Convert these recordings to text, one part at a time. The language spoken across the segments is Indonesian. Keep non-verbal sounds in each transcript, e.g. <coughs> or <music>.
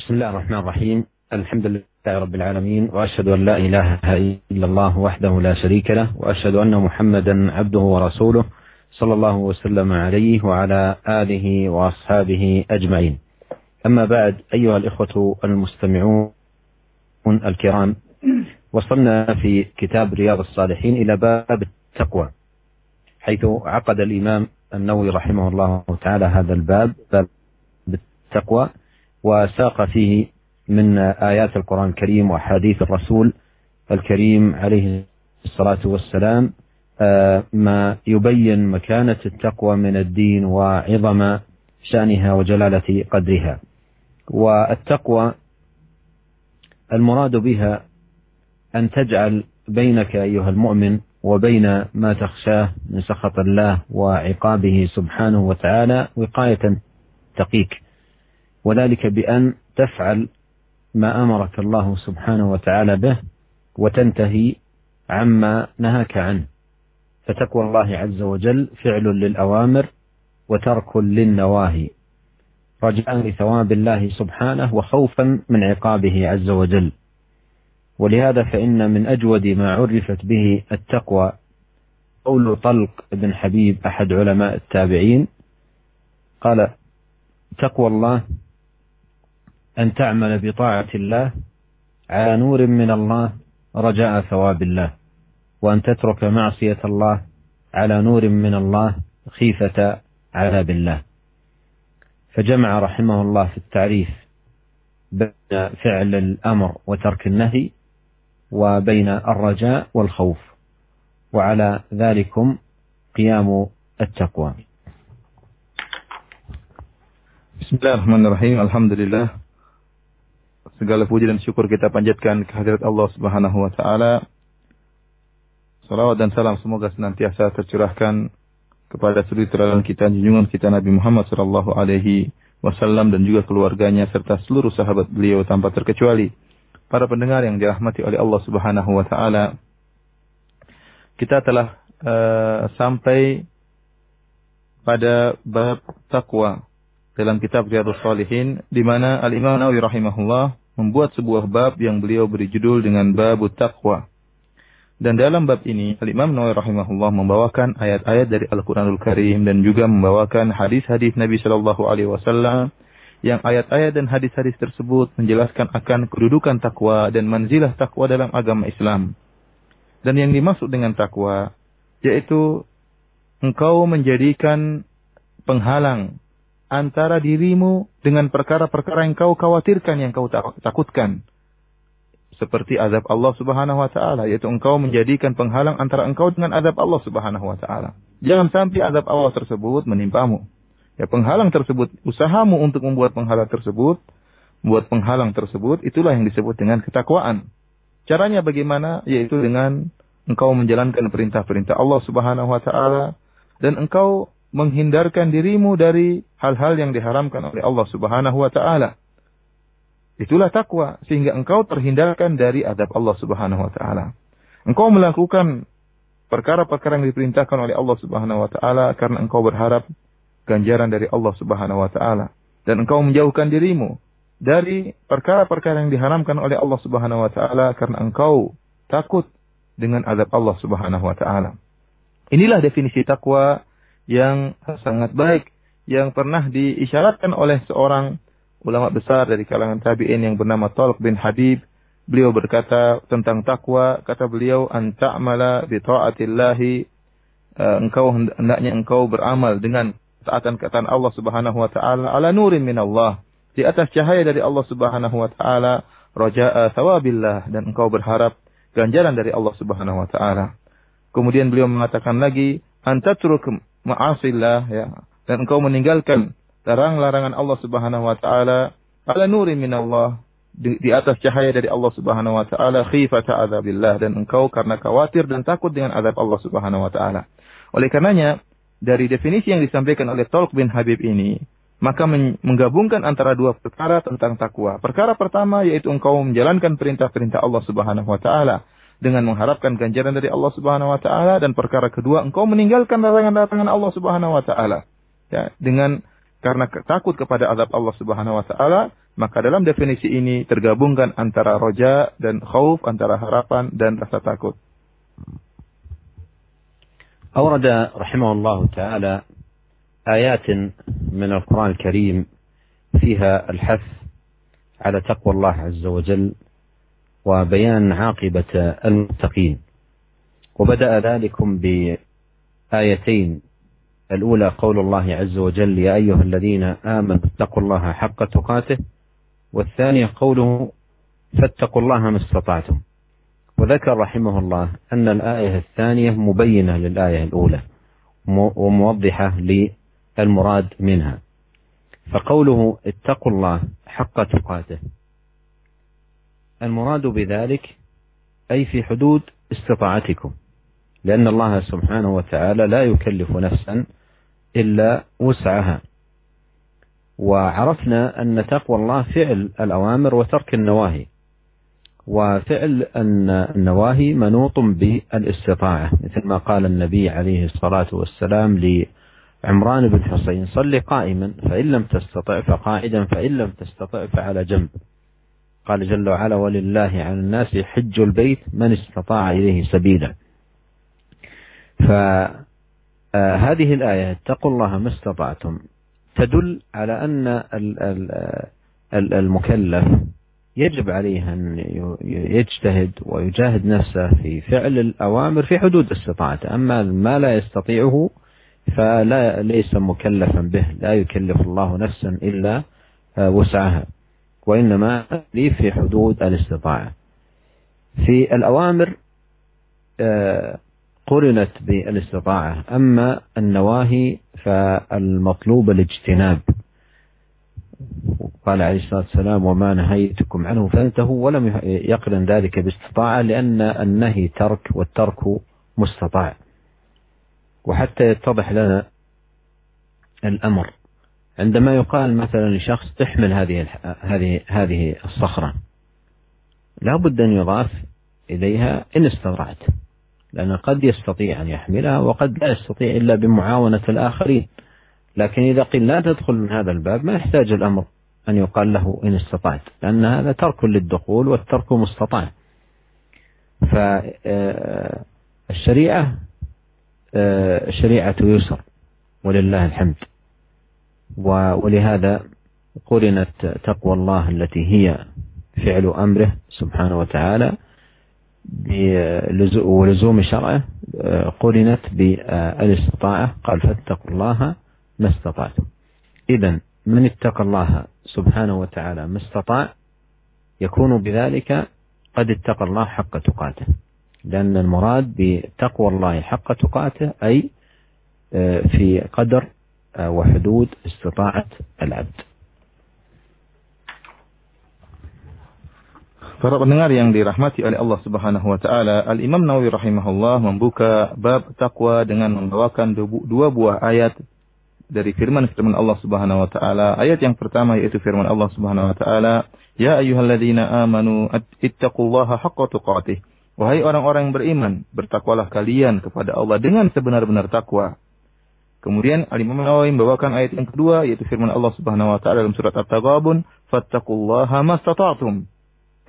بسم الله الرحمن الرحيم الحمد لله رب العالمين وأشهد أن لا إله إلا الله وحده لا شريك له وأشهد أن محمدا عبده ورسوله صلى الله وسلم عليه وعلى آله وأصحابه أجمعين. أما بعد أيها الإخوة المستمعون الكرام وصلنا في كتاب رياض الصالحين إلى باب التقوى حيث عقد الإمام النووي رحمه الله تعالى هذا الباب باب التقوى وساق فيه من آيات القرآن الكريم وأحاديث الرسول الكريم عليه الصلاة والسلام ما يبين مكانة التقوى من الدين وعظم شأنها وجلالة قدرها. والتقوى المراد بها أن تجعل بينك أيها المؤمن وبين ما تخشاه من سخط الله وعقابه سبحانه وتعالى وقاية تقيك. وذلك بأن تفعل ما أمرك الله سبحانه وتعالى به وتنتهي عما نهاك عنه. فتقوى الله عز وجل فعل للأوامر وترك للنواهي. رجاء لثواب الله سبحانه وخوفا من عقابه عز وجل. ولهذا فإن من أجود ما عرفت به التقوى قول طلق بن حبيب أحد علماء التابعين قال تقوى الله أن تعمل بطاعة الله على نور من الله رجاء ثواب الله وأن تترك معصية الله على نور من الله خيفة عذاب الله. فجمع رحمه الله في التعريف بين فعل الأمر وترك النهي وبين الرجاء والخوف وعلى ذلكم قيام التقوى. بسم الله الرحمن الرحيم. الحمد لله. Segala puji dan syukur kita panjatkan kehadirat Allah Subhanahu wa taala. Salawat dan salam semoga senantiasa tercurahkan kepada suri teladan kita junjungan kita Nabi Muhammad sallallahu alaihi wasallam dan juga keluarganya serta seluruh sahabat beliau tanpa terkecuali. Para pendengar yang dirahmati oleh Allah Subhanahu wa taala. Kita telah uh, sampai pada bab takwa dalam kitab Riyadhus Shalihin di mana Al Imam Nawawi rahimahullah membuat sebuah bab yang beliau beri judul dengan bab taqwa. Dan dalam bab ini, Al-Imam Nawawi rahimahullah membawakan ayat-ayat dari Al-Quranul Karim dan juga membawakan hadis-hadis Nabi Shallallahu Alaihi Wasallam yang ayat-ayat dan hadis-hadis tersebut menjelaskan akan kedudukan takwa dan manzilah takwa dalam agama Islam. Dan yang dimaksud dengan takwa yaitu engkau menjadikan penghalang antara dirimu dengan perkara-perkara yang kau khawatirkan, yang kau takutkan. Seperti azab Allah subhanahu wa ta'ala. Yaitu engkau menjadikan penghalang antara engkau dengan azab Allah subhanahu wa ta'ala. Jangan sampai azab Allah tersebut menimpamu. Ya penghalang tersebut, usahamu untuk membuat penghalang tersebut, membuat penghalang tersebut, itulah yang disebut dengan ketakwaan. Caranya bagaimana? Yaitu dengan engkau menjalankan perintah-perintah Allah subhanahu wa ta'ala. Dan engkau menghindarkan dirimu dari hal-hal yang diharamkan oleh Allah Subhanahu wa taala. Itulah takwa sehingga engkau terhindarkan dari adab Allah Subhanahu wa taala. Engkau melakukan perkara-perkara yang diperintahkan oleh Allah Subhanahu wa taala karena engkau berharap ganjaran dari Allah Subhanahu wa taala dan engkau menjauhkan dirimu dari perkara-perkara yang diharamkan oleh Allah Subhanahu wa taala karena engkau takut dengan adab Allah Subhanahu wa taala. Inilah definisi takwa yang sangat baik yang pernah diisyaratkan oleh seorang ulama besar dari kalangan tabi'in yang bernama Talq bin Habib. Beliau berkata tentang takwa, kata beliau anta'mala bi ta'atillahi uh, engkau hendaknya engkau beramal dengan taatan kata Allah Subhanahu wa taala ala nurin min Allah di atas cahaya dari Allah Subhanahu wa taala raja'a thawabillah dan engkau berharap ganjaran dari Allah Subhanahu wa taala. Kemudian beliau mengatakan lagi antatruk ma'asillah ya. Dan engkau meninggalkan larang-larangan Allah Subhanahu wa taala. Ala nurin min Allah di, di atas cahaya dari Allah Subhanahu wa taala. Khifata adzabillah dan engkau karena khawatir dan takut dengan azab Allah Subhanahu wa taala. Oleh karenanya dari definisi yang disampaikan oleh Talq bin Habib ini maka menggabungkan antara dua perkara tentang takwa. Perkara pertama yaitu engkau menjalankan perintah-perintah Allah Subhanahu wa taala dengan mengharapkan ganjaran dari Allah Subhanahu wa taala dan perkara kedua engkau meninggalkan larangan-larangan Allah Subhanahu wa taala. Ya, dengan karena takut kepada azab Allah Subhanahu wa taala Maka dalam definisi ini tergabungkan antara roja dan khauf, antara harapan dan rasa takut. أورد رحمه الله تعالى آيات من القرآن الكريم فيها الحث على تقوى الله عز وجل وبيان عاقبة المتقين. وبدأ ذلكم بآيتين. الأولى قول الله عز وجل يا أيها الذين آمنوا اتقوا الله حق تقاته. والثانية قوله فاتقوا الله ما استطعتم. وذكر رحمه الله أن الآية الثانية مبينة للآية الأولى وموضحة للمراد منها. فقوله اتقوا الله حق تقاته. المراد بذلك أي في حدود استطاعتكم لأن الله سبحانه وتعالى لا يكلف نفسا إلا وسعها. وعرفنا أن تقوى الله فعل الأوامر وترك النواهي وفعل النواهي منوط بالاستطاعة مثل ما قال النبي عليه الصلاة والسلام لعمران بن حسين صل قائما فإن لم تستطع فقاعدا فإن لم تستطع فعلى جنب. قال جل وعلا ولله على الناس حج البيت من استطاع إليه سبيلا. فهذه الآية اتقوا الله ما استطعتم. تدل على أن المكلف يجب عليه أن يجتهد ويجاهد نفسه في فعل الأوامر في حدود استطاعته. أما ما لا يستطيعه فلا ليس مكلفا به لا يكلف الله نفسا إلا وسعها. وإنما لي في حدود الاستطاعة. في الأوامر قرنت بالاستطاعة. أما النواهي فالمطلوب الاجتناب. قال عليه الصلاة والسلام وما نهيتكم عنه. فانتهوا ولم يقرن ذلك باستطاعة لأن النهي ترك والترك مستطاع. وحتى يتضح لنا الأمر. عندما يقال مثلا لشخص تحمل هذه هذه هذه الصخرة لا بد أن يضاف إليها إن استطعت لأنه قد يستطيع أن يحملها وقد لا يستطيع إلا بمعاونة الآخرين. لكن إذا قيل لا تدخل من هذا الباب ما يحتاج الأمر أن يقال له إن استطعت لأن هذا ترك للدخول والترك مستطاع. فالشريعة شريعة يسر ولله الحمد. ولهذا قرنت تقوى الله التي هي فعل أمره سبحانه وتعالى ولزوم شرعه قرنت بالإستطاعة قال فاتقوا الله ما استطعتم. إذا من اتقى الله سبحانه وتعالى ما استطاع يكون بذلك قد اتقى الله حق تقاته. لأن المراد بتقوى الله حق تقاته أي في قدر وحدود استطاعة العبد Para pendengar yang dirahmati oleh Allah Subhanahu wa taala, Al-Imam Nawawi rahimahullah membuka bab takwa dengan membawakan dua buah ayat dari firman-firman Allah Subhanahu wa taala. Ayat yang pertama yaitu firman Allah Subhanahu wa taala, "Ya ayyuhalladzina amanu ittaqullaha haqqa tuqatih." Wahai orang-orang yang beriman, bertakwalah kalian kepada Allah dengan sebenar-benar takwa. Kemudian Al-Imam Nawawi membawakan ayat yang kedua yaitu firman Allah Subhanahu wa taala dalam surat At-Taghabun, "Fattaqullaha mastata'tum."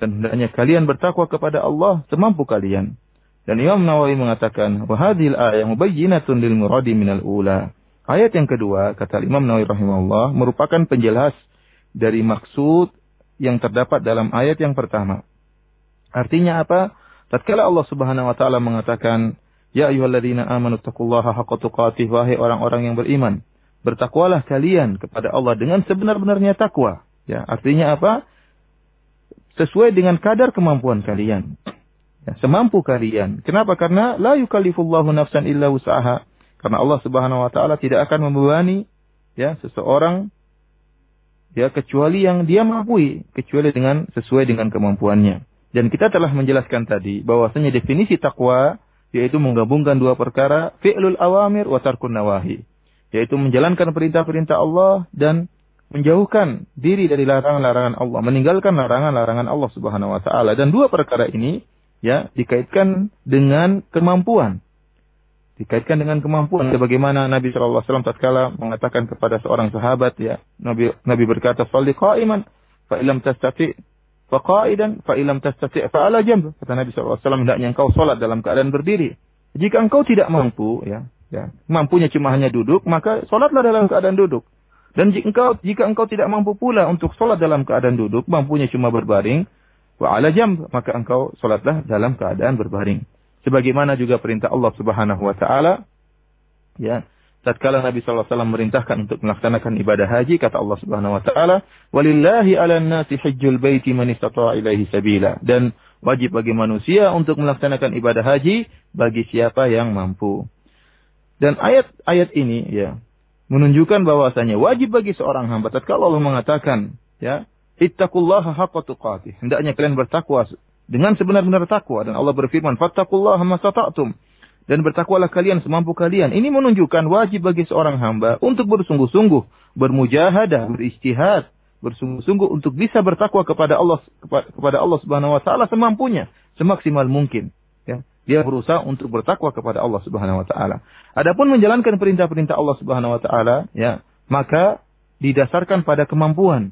Dan hendaknya kalian bertakwa kepada Allah semampu kalian. Dan Imam Nawawi mengatakan, "Wa hadhil ayat mubayyinatun lil muradi minal ula." Ayat yang kedua, kata Imam Nawawi rahimahullah, merupakan penjelas dari maksud yang terdapat dalam ayat yang pertama. Artinya apa? Tatkala Allah Subhanahu wa taala mengatakan, "Ya ayyuhalladzina amanu taqullaha haqqa tuqatih," wahai orang-orang yang beriman, bertakwalah kalian kepada Allah dengan sebenar-benarnya takwa. Ya, artinya apa? sesuai dengan kadar kemampuan kalian. Ya, semampu kalian. Kenapa? Karena la yukallifullahu nafsan illa usaha. Karena Allah Subhanahu wa taala tidak akan membebani ya seseorang ya kecuali yang dia mampu, kecuali dengan sesuai dengan kemampuannya. Dan kita telah menjelaskan tadi bahwasanya definisi takwa yaitu menggabungkan dua perkara, fi'lul awamir wa tarkun nawahi. Yaitu menjalankan perintah-perintah Allah dan menjauhkan diri dari larangan-larangan Allah, meninggalkan larangan-larangan Allah Subhanahu wa taala. Dan dua perkara ini ya dikaitkan dengan kemampuan. Dikaitkan dengan kemampuan bagaimana Nabi sallallahu alaihi wasallam tatkala mengatakan kepada seorang sahabat ya, Nabi Nabi berkata, "Shalli qa'iman fa ilam tastati fa qa'idan fa ilam tastati fa ala jamb. Kata Nabi SAW, hendaknya engkau salat dalam keadaan berdiri. Jika engkau tidak mampu, ya, ya, mampunya cuma hanya duduk, maka salatlah dalam keadaan duduk. Dan jika engkau, jika engkau tidak mampu pula untuk salat dalam keadaan duduk, mampunya cuma berbaring, wa ala jamb, maka engkau salatlah dalam keadaan berbaring. Sebagaimana juga perintah Allah Subhanahu wa taala ya tatkala Nabi SAW merintahkan untuk melaksanakan ibadah haji, kata Allah Subhanahu Wa Taala, walillahi ala nasi hajjul baiti man istata'a sabila. Dan wajib bagi manusia untuk melaksanakan ibadah haji bagi siapa yang mampu. Dan ayat-ayat ini ya menunjukkan bahwasanya wajib bagi seorang hamba tatkala Allah mengatakan ya ittaqullaha haqqa. Hendaknya kalian bertakwa dengan sebenar-benar takwa dan Allah berfirman fattaqullaha mastata'tum dan bertakwalah kalian semampu kalian. Ini menunjukkan wajib bagi seorang hamba untuk bersungguh-sungguh, bermujahadah, beristihad, bersungguh-sungguh untuk bisa bertakwa kepada Allah kepada Allah Subhanahu wa taala semampunya, semaksimal mungkin. Ya. Dia berusaha untuk bertakwa kepada Allah Subhanahu wa taala. Adapun menjalankan perintah-perintah Allah Subhanahu wa taala, ya, maka didasarkan pada kemampuan.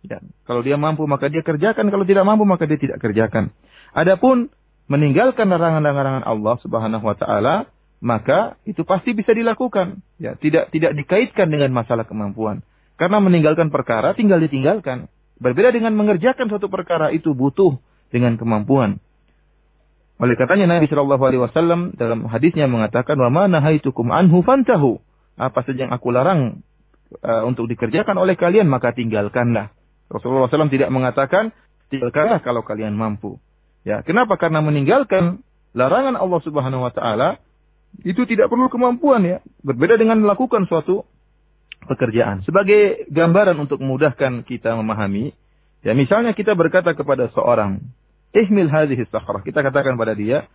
Ya. Kalau dia mampu maka dia kerjakan, kalau tidak mampu maka dia tidak kerjakan. Adapun meninggalkan larangan-larangan Allah Subhanahu wa taala, maka itu pasti bisa dilakukan. Ya, tidak tidak dikaitkan dengan masalah kemampuan. Karena meninggalkan perkara tinggal ditinggalkan. Berbeda dengan mengerjakan suatu perkara itu butuh dengan kemampuan. Oleh katanya Nabi Shallallahu Alaihi Wasallam dalam hadisnya mengatakan, "Wa mana haitukum anhu fantahu." Apa saja yang aku larang uh, untuk dikerjakan oleh kalian maka tinggalkanlah. Rasulullah SAW tidak mengatakan tinggalkanlah kalau kalian mampu. Ya, kenapa? Karena meninggalkan larangan Allah Subhanahu wa taala itu tidak perlu kemampuan ya. Berbeda dengan melakukan suatu pekerjaan. Sebagai gambaran untuk memudahkan kita memahami, ya misalnya kita berkata kepada seorang, "Ihmil hadhihi sakhrah." Kita katakan pada dia,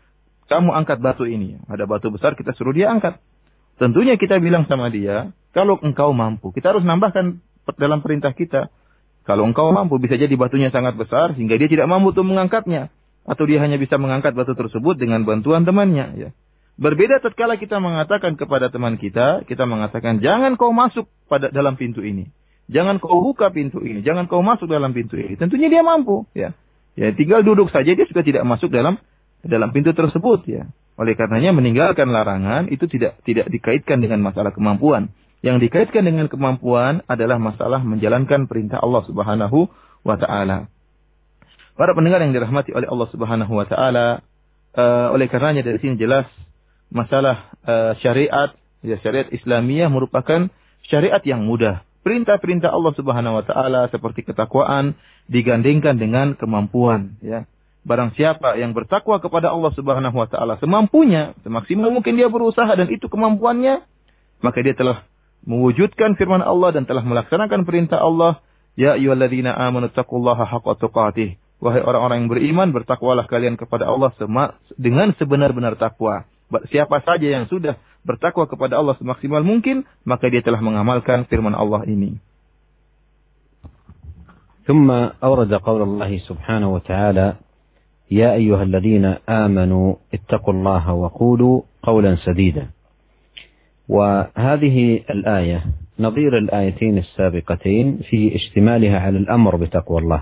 "Kamu angkat batu ini." Ada batu besar kita suruh dia angkat. Tentunya kita bilang sama dia, "Kalau engkau mampu." Kita harus nambahkan dalam perintah kita, "Kalau engkau mampu, bisa jadi batunya sangat besar sehingga dia tidak mampu untuk mengangkatnya." Atau dia hanya bisa mengangkat batu tersebut dengan bantuan temannya ya. Berbeda tatkala kita mengatakan kepada teman kita, kita mengatakan jangan kau masuk pada dalam pintu ini. Jangan kau buka pintu ini, jangan kau masuk dalam pintu ini. Tentunya dia mampu ya. Ya, tinggal duduk saja dia sudah tidak masuk dalam dalam pintu tersebut ya. Oleh karenanya meninggalkan larangan itu tidak tidak dikaitkan dengan masalah kemampuan. Yang dikaitkan dengan kemampuan adalah masalah menjalankan perintah Allah Subhanahu wa taala. Para pendengar yang dirahmati oleh Allah Subhanahu wa taala, uh, oleh karenanya dari sini jelas masalah uh, syariat, ya syariat Islamiyah merupakan syariat yang mudah. Perintah-perintah Allah Subhanahu wa taala seperti ketakwaan digandingkan dengan kemampuan, ya. Barang siapa yang bertakwa kepada Allah Subhanahu wa taala semampunya, semaksimal mungkin dia berusaha dan itu kemampuannya, maka dia telah mewujudkan firman Allah dan telah melaksanakan perintah Allah, ya ayyuhalladzina amanu taqullaha haqqa tuqatih Wahai orang-orang yang beriman, bertakwalah kalian kepada Allah dengan sebenar-benar takwa. Siapa saja yang sudah bertakwa kepada Allah semaksimal mungkin, maka dia telah mengamalkan firman Allah ini. ثم أورد قول الله سبحانه وتعالى يا أيها الذين آمنوا اتقوا الله وقولوا قولا سديدا وهذه الآية نظير الآيتين السابقتين في اشتمالها على الأمر بتقوى الله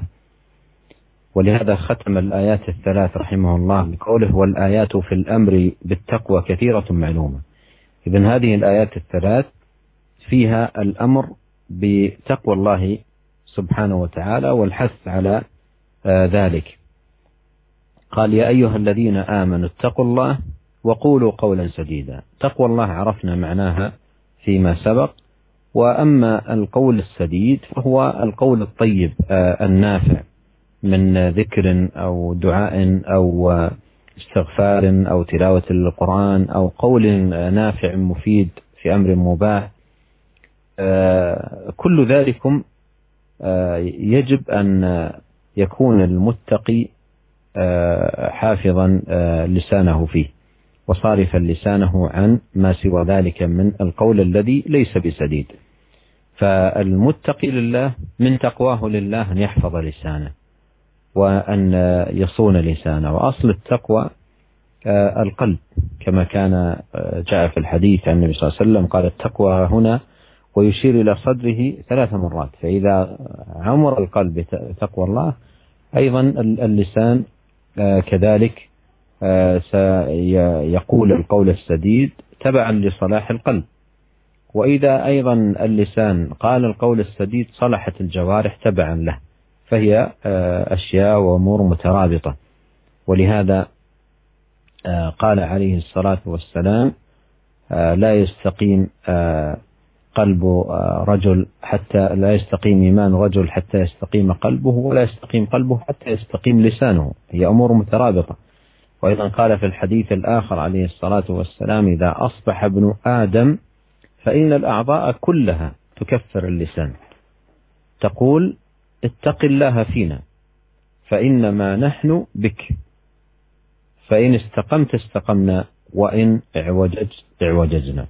ولهذا ختم الآيات الثلاث رحمه الله بقوله والآيات في الأمر بالتقوى كثيرة معلومة. إذن هذه الآيات الثلاث فيها الأمر بتقوى الله سبحانه وتعالى والحث على ذلك. قال يا أيها الذين آمنوا اتقوا الله وقولوا قولا سديدا. تقوى الله عرفنا معناها فيما سبق وأما القول السديد فهو القول الطيب النافع. من ذكر أو دعاء أو استغفار أو تلاوة القرآن أو قول نافع مفيد في أمر مباح كل ذلكم يجب أن يكون المتقي حافظا لسانه فيه وصارفا لسانه عن ما سوى ذلك من القول الذي ليس بسديد. فالمتقي لله من تقواه لله أن يحفظ لسانه. وأن يصون لسانه وأصل التقوى القلب كما كان جاء في الحديث عن النبي صلى الله عليه وسلم قال التقوى هنا ويشير إلى صدره ثلاث مرات فإذا عمر القلب بتقوى الله أيضا اللسان كذلك سيقول القول السديد تبعا لصلاح القلب. وإذا أيضا اللسان قال القول السديد صلحت الجوارح تبعا له. فهي أشياء وأمور مترابطة. ولهذا قال عليه الصلاة والسلام لا يستقيم قلب رجل حتى لا يستقيم إيمان رجل حتى يستقيم قلبه ولا يستقيم قلبه حتى يستقيم لسانه. هي أمور مترابطة. وأيضا قال في الحديث الآخر عليه الصلاة والسلام إذا أصبح ابن آدم فإن الأعضاء كلها تكفر اللسان. تقول اتق الله فينا فإنما نحن بك فإن استقمت استقمنا وإن اعوججت اعوججنا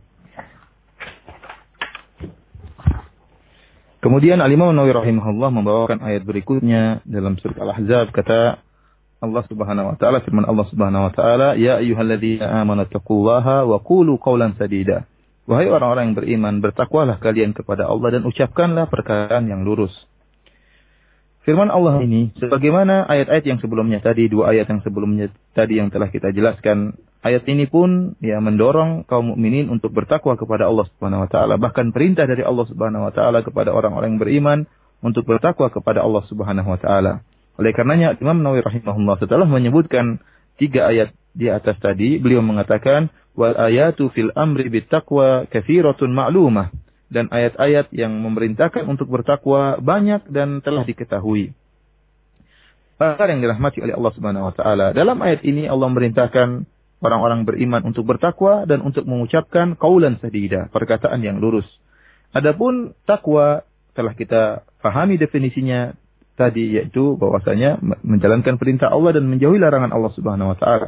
Kemudian Al-Imam Nawawi rahimahullah membawakan ayat berikutnya dalam surat Al-Ahzab kata Allah Subhanahu wa taala firman Allah Subhanahu wa taala ya ayyuhalladzina amanu taqullaha wa qulu qawlan sadida Wahai orang-orang yang beriman bertakwalah kalian kepada Allah dan ucapkanlah perkataan yang lurus Firman Allah ini sebagaimana ayat-ayat yang sebelumnya tadi dua ayat yang sebelumnya tadi yang telah kita jelaskan Ayat ini pun ya mendorong kaum mukminin untuk bertakwa kepada Allah Subhanahu wa taala, bahkan perintah dari Allah Subhanahu wa taala kepada orang-orang yang beriman untuk bertakwa kepada Allah Subhanahu wa taala. Oleh karenanya Imam Nawawi rahimahullah setelah menyebutkan tiga ayat di atas tadi, beliau mengatakan wal ayatu fil amri bittaqwa katsiratun ma'lumah dan ayat-ayat yang memerintahkan untuk bertakwa banyak dan telah diketahui. Para yang dirahmati oleh Allah Subhanahu wa taala. Dalam ayat ini Allah memerintahkan orang-orang beriman untuk bertakwa dan untuk mengucapkan kaulan sadida, perkataan yang lurus. Adapun takwa telah kita pahami definisinya tadi yaitu bahwasanya menjalankan perintah Allah dan menjauhi larangan Allah Subhanahu wa taala.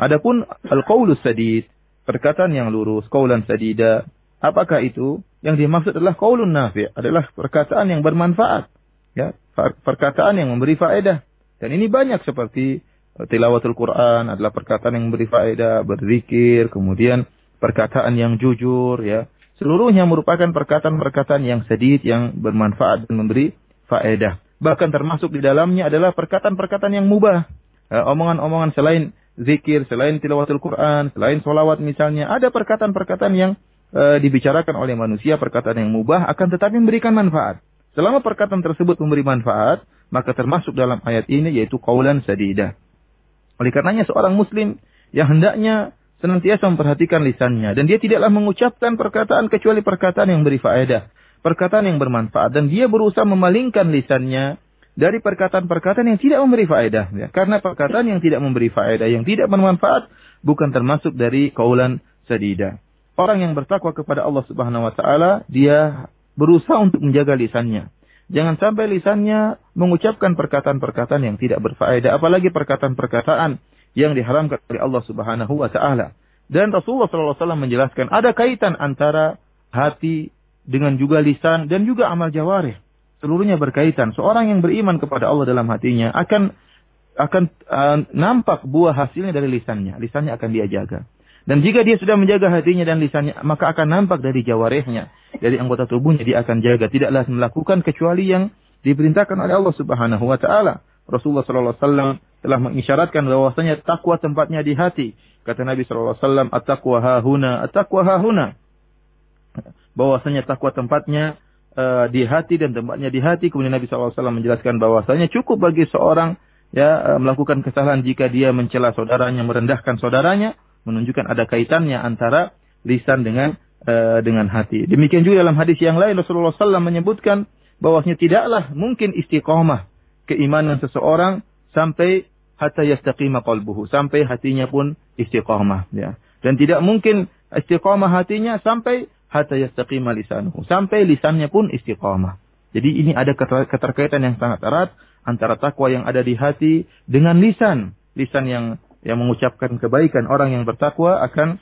Adapun al-qaulus sadid, perkataan yang lurus, kaulan sadida, apakah itu? Yang dimaksud adalah qaulun nafi', adalah perkataan yang bermanfaat, ya, perkataan yang memberi faedah. Dan ini banyak seperti tilawatul Quran adalah perkataan yang memberi faedah, berzikir, kemudian perkataan yang jujur, ya. Seluruhnya merupakan perkataan-perkataan yang sedih, yang bermanfaat dan memberi faedah. Bahkan termasuk di dalamnya adalah perkataan-perkataan yang mubah. Ya, omongan-omongan selain zikir, selain tilawatul Quran, selain solawat misalnya, ada perkataan-perkataan yang e, dibicarakan oleh manusia, perkataan yang mubah akan tetapi memberikan manfaat. Selama perkataan tersebut memberi manfaat, maka termasuk dalam ayat ini yaitu kaulan sadidah. Oleh karenanya seorang muslim yang hendaknya senantiasa memperhatikan lisannya dan dia tidaklah mengucapkan perkataan kecuali perkataan yang beri faedah, perkataan yang bermanfaat dan dia berusaha memalingkan lisannya dari perkataan-perkataan yang tidak memberi faedah ya. Karena perkataan yang tidak memberi faedah, yang tidak bermanfaat bukan termasuk dari kaulan sadida. Orang yang bertakwa kepada Allah Subhanahu wa taala, dia berusaha untuk menjaga lisannya. Jangan sampai lisannya mengucapkan perkataan-perkataan yang tidak berfaedah, apalagi perkataan-perkataan yang diharamkan oleh Allah Subhanahu wa taala. Dan Rasulullah SAW menjelaskan ada kaitan antara hati dengan juga lisan dan juga amal jawarih. Seluruhnya berkaitan. Seorang yang beriman kepada Allah dalam hatinya akan akan uh, nampak buah hasilnya dari lisannya. Lisannya akan dia jaga. Dan jika dia sudah menjaga hatinya dan lisannya, maka akan nampak dari jawarehnya, dari anggota tubuhnya dia akan jaga. Tidaklah melakukan kecuali yang diperintahkan oleh Allah Subhanahu wa taala. Rasulullah sallallahu alaihi wasallam telah mengisyaratkan bahwasanya takwa tempatnya di hati. Kata Nabi sallallahu alaihi wasallam, "At-taqwa hahuna, at-taqwa hahuna." Bahwasanya takwa tempatnya uh, di hati dan tempatnya di hati. Kemudian Nabi sallallahu alaihi wasallam menjelaskan bahwasanya cukup bagi seorang ya uh, melakukan kesalahan jika dia mencela saudaranya, merendahkan saudaranya, menunjukkan ada kaitannya antara lisan dengan uh, dengan hati. Demikian juga dalam hadis yang lain Rasulullah SAW menyebutkan bahwasanya tidaklah mungkin istiqomah keimanan seseorang sampai hatta yastaqima qalbuhu, sampai hatinya pun istiqomah ya. Dan tidak mungkin istiqomah hatinya sampai hatta yastaqima lisanuhu, sampai lisannya pun istiqomah. Jadi ini ada keterkaitan yang sangat erat antara takwa yang ada di hati dengan lisan. Lisan yang yang mengucapkan kebaikan orang yang bertakwa akan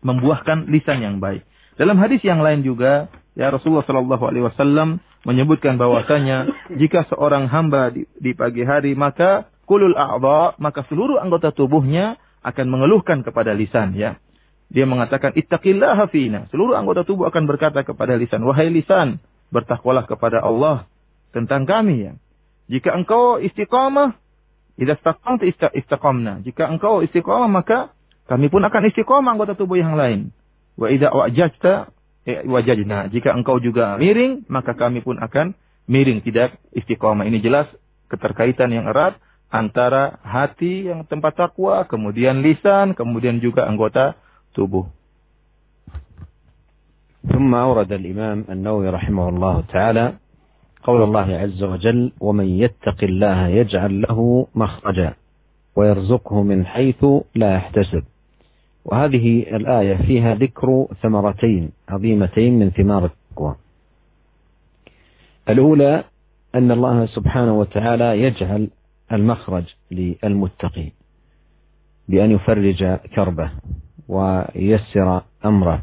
membuahkan lisan yang baik. Dalam hadis yang lain juga, ya Rasulullah Shallallahu Alaihi Wasallam menyebutkan bahwasanya jika seorang hamba di, di pagi hari maka kulul a'dha maka seluruh anggota tubuhnya akan mengeluhkan kepada lisan ya. dia mengatakan ittaqillaha fina. Seluruh anggota tubuh akan berkata kepada lisan, wahai lisan, bertakwalah kepada Allah tentang kami ya. Jika engkau istiqamah, idza istaqamta istiqamna. Jika engkau istiqamah maka kami pun akan istiqamah anggota tubuh yang lain. Wa idza wajajta eh, wajajna. Jika engkau juga miring, maka kami pun akan miring tidak istiqamah. Ini jelas keterkaitan yang erat antara hati yang tempat takwa, kemudian lisan, kemudian juga anggota tubuh. ثم أورد الإمام النووي رحمه الله تعالى قول الله عز وجل ومن يتق الله يجعل له مخرجا ويرزقه من حيث لا يحتسب. وهذه الآية فيها ذكر ثمرتين عظيمتين من ثمار التقوى. الأولى أن الله سبحانه وتعالى يجعل المخرج للمتقي بأن يفرج كربه وييسر أمره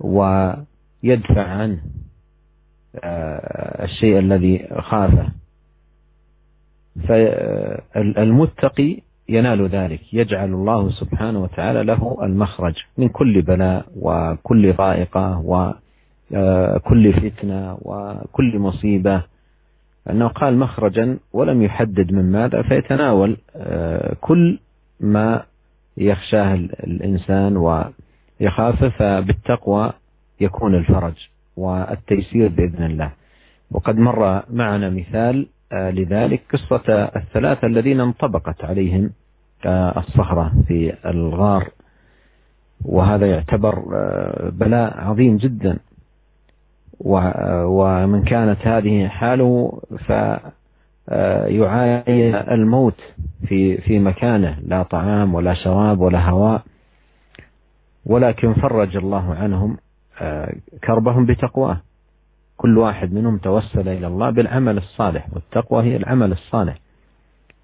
ويدفع عنه الشيء الذي خافه. فالمتقي ينال ذلك يجعل الله سبحانه وتعالى له المخرج من كل بلاء وكل ضائقة وكل فتنة وكل مصيبة. أنه قال مخرجا ولم يحدد من ماذا فيتناول كل ما يخشاه الإنسان ويخافه فبالتقوى يكون الفرج. والتيسير بإذن الله. وقد مر معنا مثال لذلك قصة الثلاثة الذين انطبقت عليهم الصخرة في الغار. وهذا يعتبر بلاء عظيم جدا. ومن كانت هذه حاله فيعاني الموت في في مكانه. لا طعام ولا شراب ولا هواء. ولكن فرج الله عنهم كربهم بتقواه. كل واحد منهم توسل إلى الله بالعمل الصالح والتقوى هي العمل الصالح.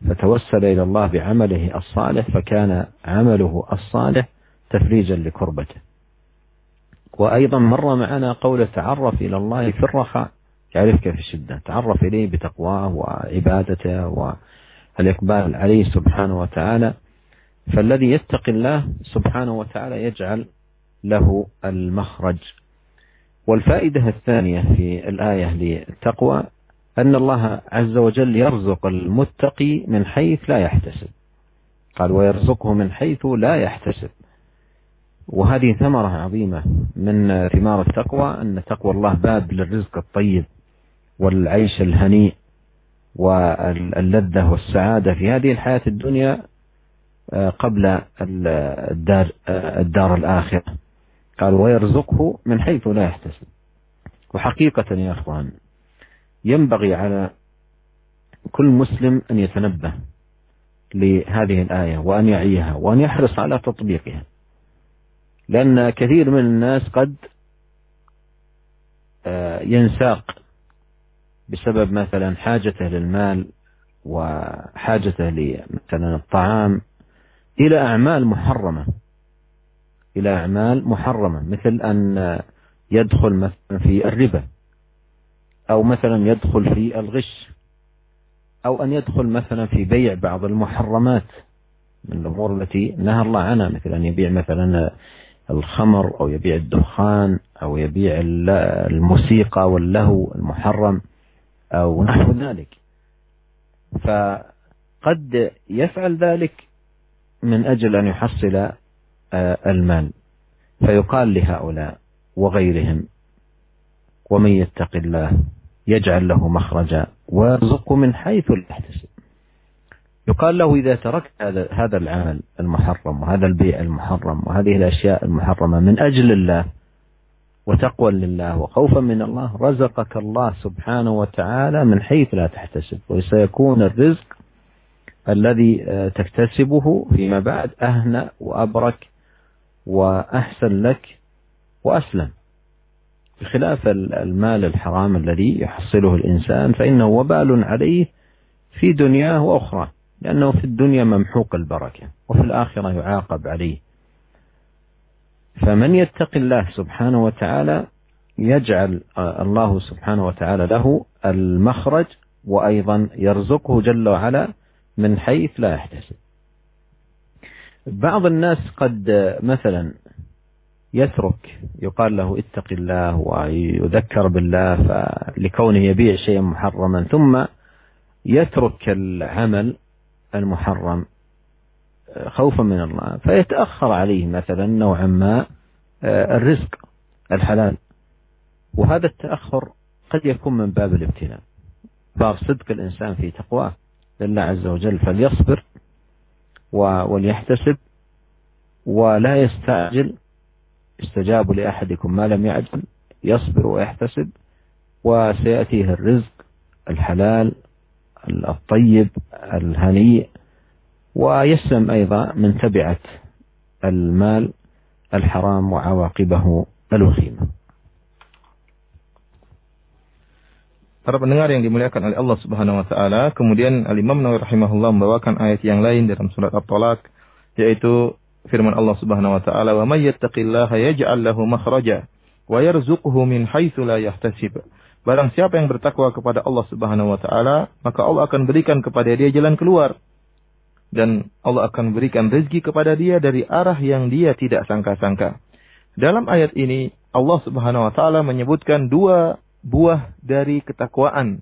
فتوسل إلى الله بعمله الصالح فكان عمله الصالح تفريجا لكربته. وأيضا مر معنا قول تعرف إلى الله في الرخاء. يعرفك في الشدة؟ تعرف إليه بتقواه وعبادته والإقبال عليه سبحانه وتعالى. فالذي يتقي الله سبحانه وتعالى يجعل له المخرج. والفائدة الثانية في الآية للتقوى أن الله عز وجل يرزق المتقي من حيث لا يحتسب. قال ويرزقه من حيث لا يحتسب. وهذه ثمرة عظيمة من ثمار التقوى أن تقوى الله باب للرزق الطيب والعيش الهنيء واللذة والسعادة في هذه الحياة الدنيا قبل الدار, الدار الآخرة. قال ويرزقه من حيث لا يحتسب. وحقيقة يا أخوان ينبغي على كل مسلم أن يتنبه لهذه الآية وأن يعيها وأن يحرص على تطبيقها. لأن كثير من الناس قد ينساق بسبب مثلا حاجته للمال وحاجته لمثلا الطعام إلى أعمال محرمة. إلى أعمال محرمة مثل أن يدخل مثلا في الربا أو مثلا يدخل في الغش أو أن يدخل مثلا في بيع بعض المحرمات من الأمور التي نهى الله عنها مثل أن يبيع مثلا الخمر أو يبيع الدخان أو يبيع الموسيقى واللهو المحرم أو نحو ذلك. فقد يفعل ذلك من أجل أن يحصل المال فيقال لهؤلاء وغيرهم ومن يتق الله يجعل له مخرجا ويرزقه من حيث لا يحتسب. يقال له إذا تركت هذا هذا العمل المحرم وهذا البيع المحرم وهذه الأشياء المحرمة من أجل الله وتقوى لله وخوفا من الله رزقك الله سبحانه وتعالى من حيث لا تحتسب. وسيكون الرزق الذي تكتسبه فيما بعد أهنأ وأبرك وأحسن لك وأسلم. بخلاف المال الحرام الذي يحصله الإنسان فإنه وبال عليه في دنياه وأخرى لأنه في الدنيا ممحوق البركة وفي الآخرة يعاقب عليه. فمن يتق الله سبحانه وتعالى يجعل الله سبحانه وتعالى له المخرج وأيضا يرزقه جل وعلا من حيث لا يحتسب. بعض الناس قد مثلا يترك يقال له اتق الله ويذكر بالله لكونه يبيع شيئا محرما ثم يترك العمل المحرم خوفا من الله. فيتأخر عليه مثلا نوعا ما الرزق الحلال. وهذا التأخر قد يكون من باب الابتلاء. باب صدق الإنسان في تقواه لله عز وجل فليصبر وليحتسب ولا يستعجل استجاب لأحدكم ما لم يعجل يصبر ويحتسب وسيأتيه الرزق الحلال الطيب الهنيء ويسلم أيضا من تبعة المال الحرام وعواقبه الوخيمة. Para pendengar yang dimuliakan oleh Allah Subhanahu wa taala, kemudian Al-Imam Nawawi rahimahullah membawakan ayat yang lain dalam surat At-Talaq yaitu firman Allah Subhanahu wa taala, "Wa may yattaqillaha yaj'al lahu makhraja wa yarzuqhu min haitsu la yahtasib." Barang siapa yang bertakwa kepada Allah Subhanahu wa taala, maka Allah akan berikan kepada dia jalan keluar dan Allah akan berikan rezeki kepada dia dari arah yang dia tidak sangka-sangka. Dalam ayat ini Allah Subhanahu wa taala menyebutkan dua buah dari ketakwaan.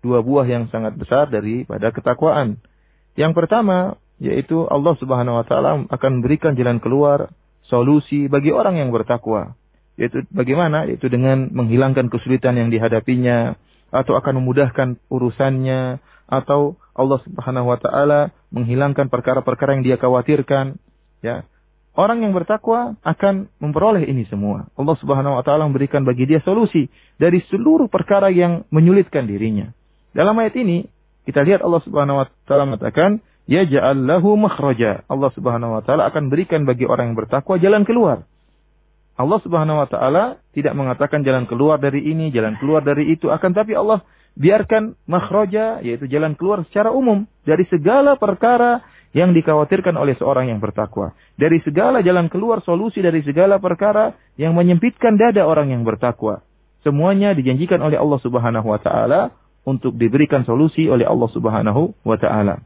Dua buah yang sangat besar daripada ketakwaan. Yang pertama, yaitu Allah Subhanahu wa taala akan berikan jalan keluar, solusi bagi orang yang bertakwa. Yaitu bagaimana? Yaitu dengan menghilangkan kesulitan yang dihadapinya atau akan memudahkan urusannya atau Allah Subhanahu wa taala menghilangkan perkara-perkara yang dia khawatirkan, ya. Orang yang bertakwa akan memperoleh ini semua. Allah Subhanahu wa taala memberikan bagi dia solusi dari seluruh perkara yang menyulitkan dirinya. Dalam ayat ini kita lihat Allah Subhanahu wa taala mengatakan, "Ya ja'allahu makhraja." Allah Subhanahu wa taala akan berikan bagi orang yang bertakwa jalan keluar. Allah Subhanahu wa taala tidak mengatakan jalan keluar dari ini, jalan keluar dari itu, akan tapi Allah biarkan makhraja yaitu jalan keluar secara umum dari segala perkara yang dikhawatirkan oleh seorang yang bertakwa. Dari segala jalan keluar solusi dari segala perkara yang menyempitkan dada orang yang bertakwa. Semuanya dijanjikan oleh Allah Subhanahu wa taala untuk diberikan solusi oleh Allah Subhanahu wa taala.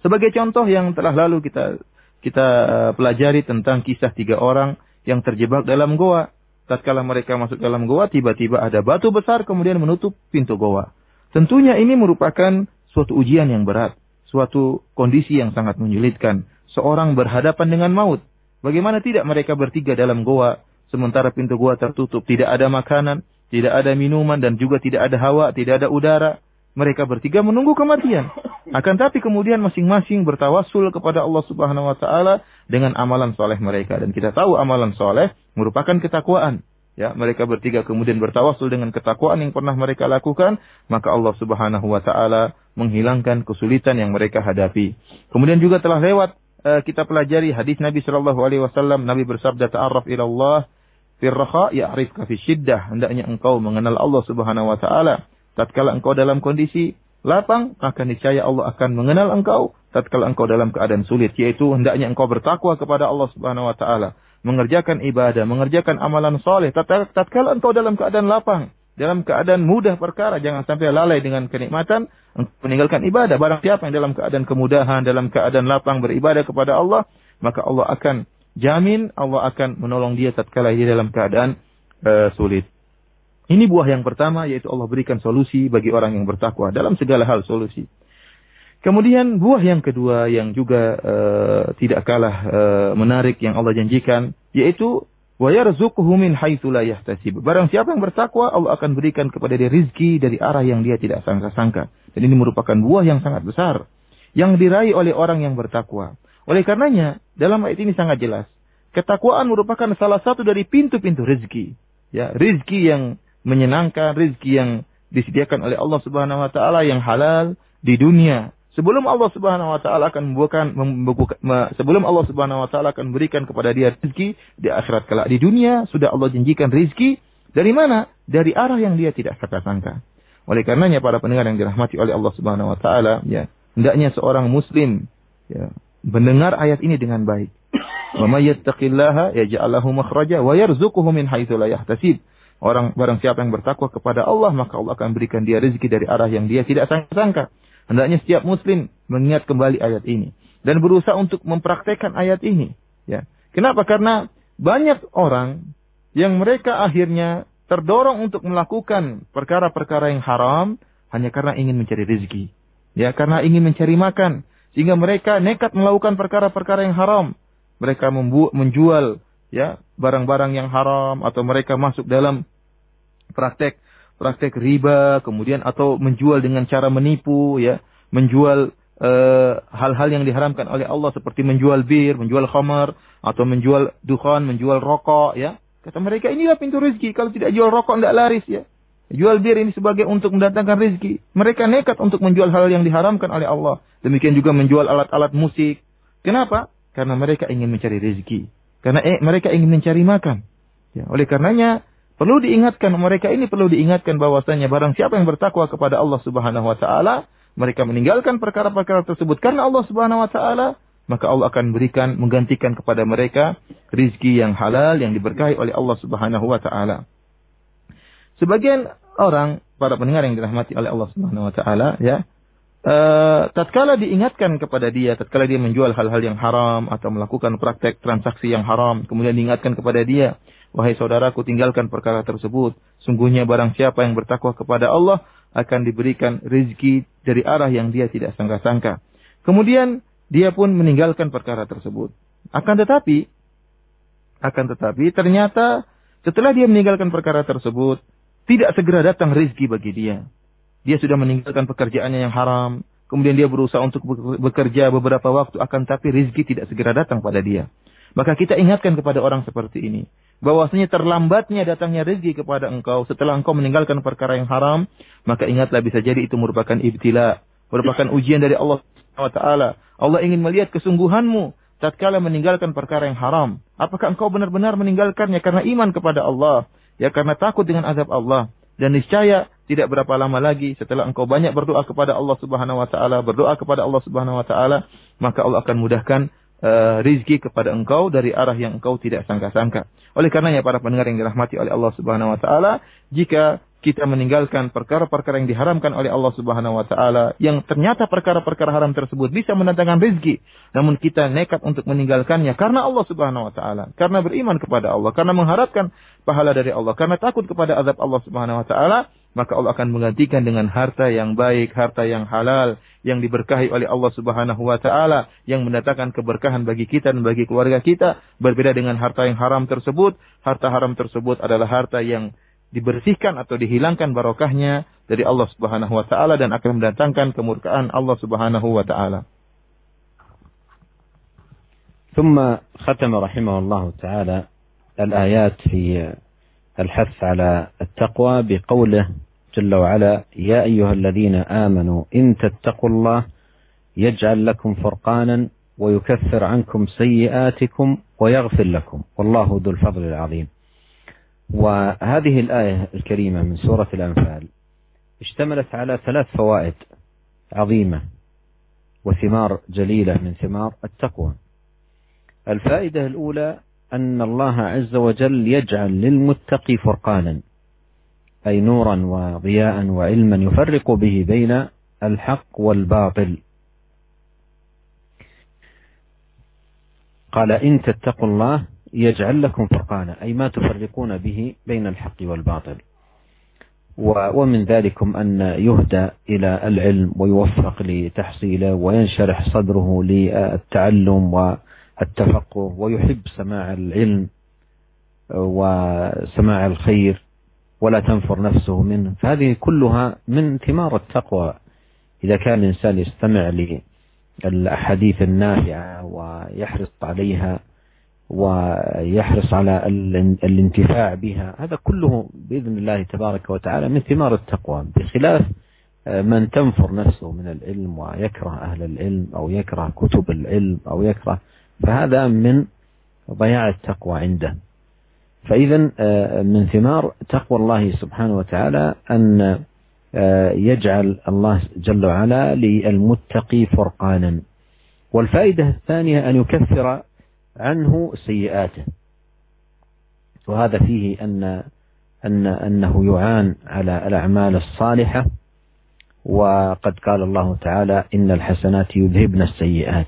Sebagai contoh yang telah lalu kita kita eh, pelajari tentang kisah tiga orang yang terjebak dalam goa. Tatkala mereka masuk dalam goa, tiba-tiba ada batu besar kemudian menutup pintu goa. Tentunya ini merupakan suatu ujian yang berat suatu kondisi yang sangat menyulitkan. Seorang berhadapan dengan maut. Bagaimana tidak mereka bertiga dalam goa, sementara pintu goa tertutup, tidak ada makanan, tidak ada minuman, dan juga tidak ada hawa, tidak ada udara. Mereka bertiga menunggu kematian. Akan tapi kemudian masing-masing bertawasul kepada Allah Subhanahu wa taala dengan amalan soleh mereka dan kita tahu amalan soleh merupakan ketakwaan. Ya, mereka bertiga kemudian bertawasul dengan ketakwaan yang pernah mereka lakukan, maka Allah Subhanahu wa taala menghilangkan kesulitan yang mereka hadapi. Kemudian juga telah lewat uh, kita pelajari hadis Nabi sallallahu alaihi wasallam, Nabi bersabda ta'arraf ila Allah fir raha ya'rifka fi syiddah. Hendaknya engkau mengenal Allah Subhanahu wa taala tatkala engkau dalam kondisi lapang, maka niscaya Allah akan mengenal engkau tatkala engkau dalam keadaan sulit, yaitu hendaknya engkau bertakwa kepada Allah Subhanahu wa taala mengerjakan ibadah, mengerjakan amalan soleh. Tatkala engkau dalam keadaan lapang, dalam keadaan mudah perkara, jangan sampai lalai dengan kenikmatan, meninggalkan ibadah. Barang siapa yang dalam keadaan kemudahan, dalam keadaan lapang beribadah kepada Allah, maka Allah akan jamin, Allah akan menolong dia tatkala dia dalam keadaan uh, sulit. Ini buah yang pertama, yaitu Allah berikan solusi bagi orang yang bertakwa dalam segala hal solusi. Kemudian buah yang kedua yang juga uh, tidak kalah uh, menarik yang Allah janjikan yaitu wa yarzuquhu min haitsu la. Barang siapa yang bertakwa Allah akan berikan kepada dia rizki dari arah yang dia tidak sangka-sangka. Dan ini merupakan buah yang sangat besar yang diraih oleh orang yang bertakwa. Oleh karenanya dalam ayat ini sangat jelas ketakwaan merupakan salah satu dari pintu-pintu rezeki. Ya, rezeki yang menyenangkan, rezeki yang disediakan oleh Allah Subhanahu wa taala yang halal di dunia Sebelum Allah Subhanahu wa taala akan membukakan sebelum Allah Subhanahu wa taala akan berikan kepada dia rezeki di akhirat kelak di dunia sudah Allah janjikan rezeki dari mana? Dari arah yang dia tidak sangka-sangka. Oleh karenanya para pendengar yang dirahmati oleh Allah Subhanahu wa taala, ya, hendaknya seorang muslim ya, mendengar ayat ini dengan baik. <coughs> Wa may yattaqillaha yaj'al lahu makhraja wa yarzuquhu min haitsu la yahtasib. Orang barang siapa yang bertakwa kepada Allah, maka Allah akan berikan dia rezeki dari arah yang dia tidak sangka-sangka. Hendaknya setiap muslim mengingat kembali ayat ini. dan berusaha untuk mempraktekkan ayat ini. Ya. Kenapa? Karena banyak orang yang mereka akhirnya terdorong untuk melakukan perkara-perkara yang haram hanya karena ingin mencari rezeki. Ya, karena ingin mencari makan. Sehingga mereka nekat melakukan perkara-perkara yang haram. Mereka menjual ya barang-barang yang haram atau mereka masuk dalam praktek praktek riba, kemudian atau menjual dengan cara menipu, ya, menjual eh, hal-hal uh, yang diharamkan oleh Allah seperti menjual bir, menjual khamar, atau menjual dukhan, menjual rokok, ya. Kata mereka inilah pintu rezeki. Kalau tidak jual rokok tidak laris, ya. Jual bir ini sebagai untuk mendatangkan rezeki. Mereka nekat untuk menjual hal yang diharamkan oleh Allah. Demikian juga menjual alat-alat musik. Kenapa? Karena mereka ingin mencari rezeki. Karena eh, mereka ingin mencari makan. Ya, oleh karenanya Perlu diingatkan mereka ini perlu diingatkan bahwasanya barang siapa yang bertakwa kepada Allah Subhanahu wa taala, mereka meninggalkan perkara-perkara tersebut karena Allah Subhanahu wa taala, maka Allah akan berikan menggantikan kepada mereka rizki yang halal yang diberkahi oleh Allah Subhanahu wa taala. Sebagian orang para pendengar yang dirahmati oleh Allah Subhanahu wa taala ya, uh, tatkala diingatkan kepada dia, tatkala dia menjual hal-hal yang haram atau melakukan praktek transaksi yang haram, kemudian diingatkan kepada dia, Wahai saudaraku, tinggalkan perkara tersebut. Sungguhnya barang siapa yang bertakwa kepada Allah akan diberikan rezeki dari arah yang dia tidak sangka-sangka. Kemudian dia pun meninggalkan perkara tersebut. Akan tetapi, akan tetapi ternyata setelah dia meninggalkan perkara tersebut, tidak segera datang rezeki bagi dia. Dia sudah meninggalkan pekerjaannya yang haram, kemudian dia berusaha untuk bekerja beberapa waktu, akan tapi rezeki tidak segera datang pada dia. Maka kita ingatkan kepada orang seperti ini bahwasanya terlambatnya datangnya rezeki kepada engkau setelah engkau meninggalkan perkara yang haram, maka ingatlah bisa jadi itu merupakan ibtila, merupakan ujian dari Allah SWT. Allah ingin melihat kesungguhanmu tatkala meninggalkan perkara yang haram. Apakah engkau benar-benar meninggalkannya karena iman kepada Allah, ya karena takut dengan azab Allah dan niscaya tidak berapa lama lagi setelah engkau banyak berdoa kepada Allah Subhanahu wa taala, berdoa kepada Allah Subhanahu wa taala, maka Allah akan mudahkan uh, rizki kepada engkau dari arah yang engkau tidak sangka-sangka. Oleh karenanya para pendengar yang dirahmati oleh Allah Subhanahu wa taala, jika kita meninggalkan perkara-perkara yang diharamkan oleh Allah Subhanahu wa taala yang ternyata perkara-perkara haram tersebut bisa mendatangkan rezeki namun kita nekat untuk meninggalkannya karena Allah Subhanahu wa taala karena beriman kepada Allah karena mengharapkan pahala dari Allah karena takut kepada azab Allah Subhanahu wa taala maka Allah akan menggantikan dengan harta yang baik, harta yang halal, yang diberkahi oleh Allah Subhanahu wa taala, yang mendatangkan keberkahan bagi kita dan bagi keluarga kita, berbeda dengan harta yang haram tersebut. Harta haram tersebut adalah harta yang dibersihkan atau dihilangkan barokahnya dari Allah Subhanahu wa taala dan akan mendatangkan kemurkaan Allah Subhanahu wa taala. ثم ختم رحمه الله تعالى الآيات في الحث على التقوى بقوله جل وعلا يا أيها الذين آمنوا إن تتقوا الله يجعل لكم فرقانا ويكفر عنكم سيئاتكم ويغفر لكم والله ذو الفضل العظيم وهذه الآية الكريمة من سورة الأنفال اشتملت على ثلاث فوائد عظيمة وثمار جليلة من ثمار التقوى. الفائدة الأولى أن الله عز وجل يجعل للمتقي فرقانا أي نورا وضياء وعلما يفرق به بين الحق والباطل. قال إن تتقوا الله يجعل لكم فرقانا أي ما تفرقون به بين الحق والباطل. ومن ذلكم أن يهدى إلى العلم ويوفق لتحصيله وينشرح صدره للتعلم التفقه ويحب سماع العلم وسماع الخير ولا تنفر نفسه منه. فهذه كلها من ثمار التقوى. إذا كان الإنسان يستمع للأحاديث النافعة ويحرص عليها ويحرص على الانتفاع بها. هذا كله بإذن الله تبارك وتعالى من ثمار التقوى. بخلاف من تنفر نفسه من العلم ويكره أهل العلم أو يكره كتب العلم أو يكره فهذا من ضياع التقوى عنده. فإذا آه، من ثمار تقوى الله سبحانه وتعالى أن آه، يجعل الله جل وعلا للمتقي فرقانا. والفائدة الثانية أن يكفر عنه سيئاته. وهذا فيه أن أن أنه يعان على الأعمال الصالحة وقد قال الله تعالى إن الحسنات يذهبن السيئات.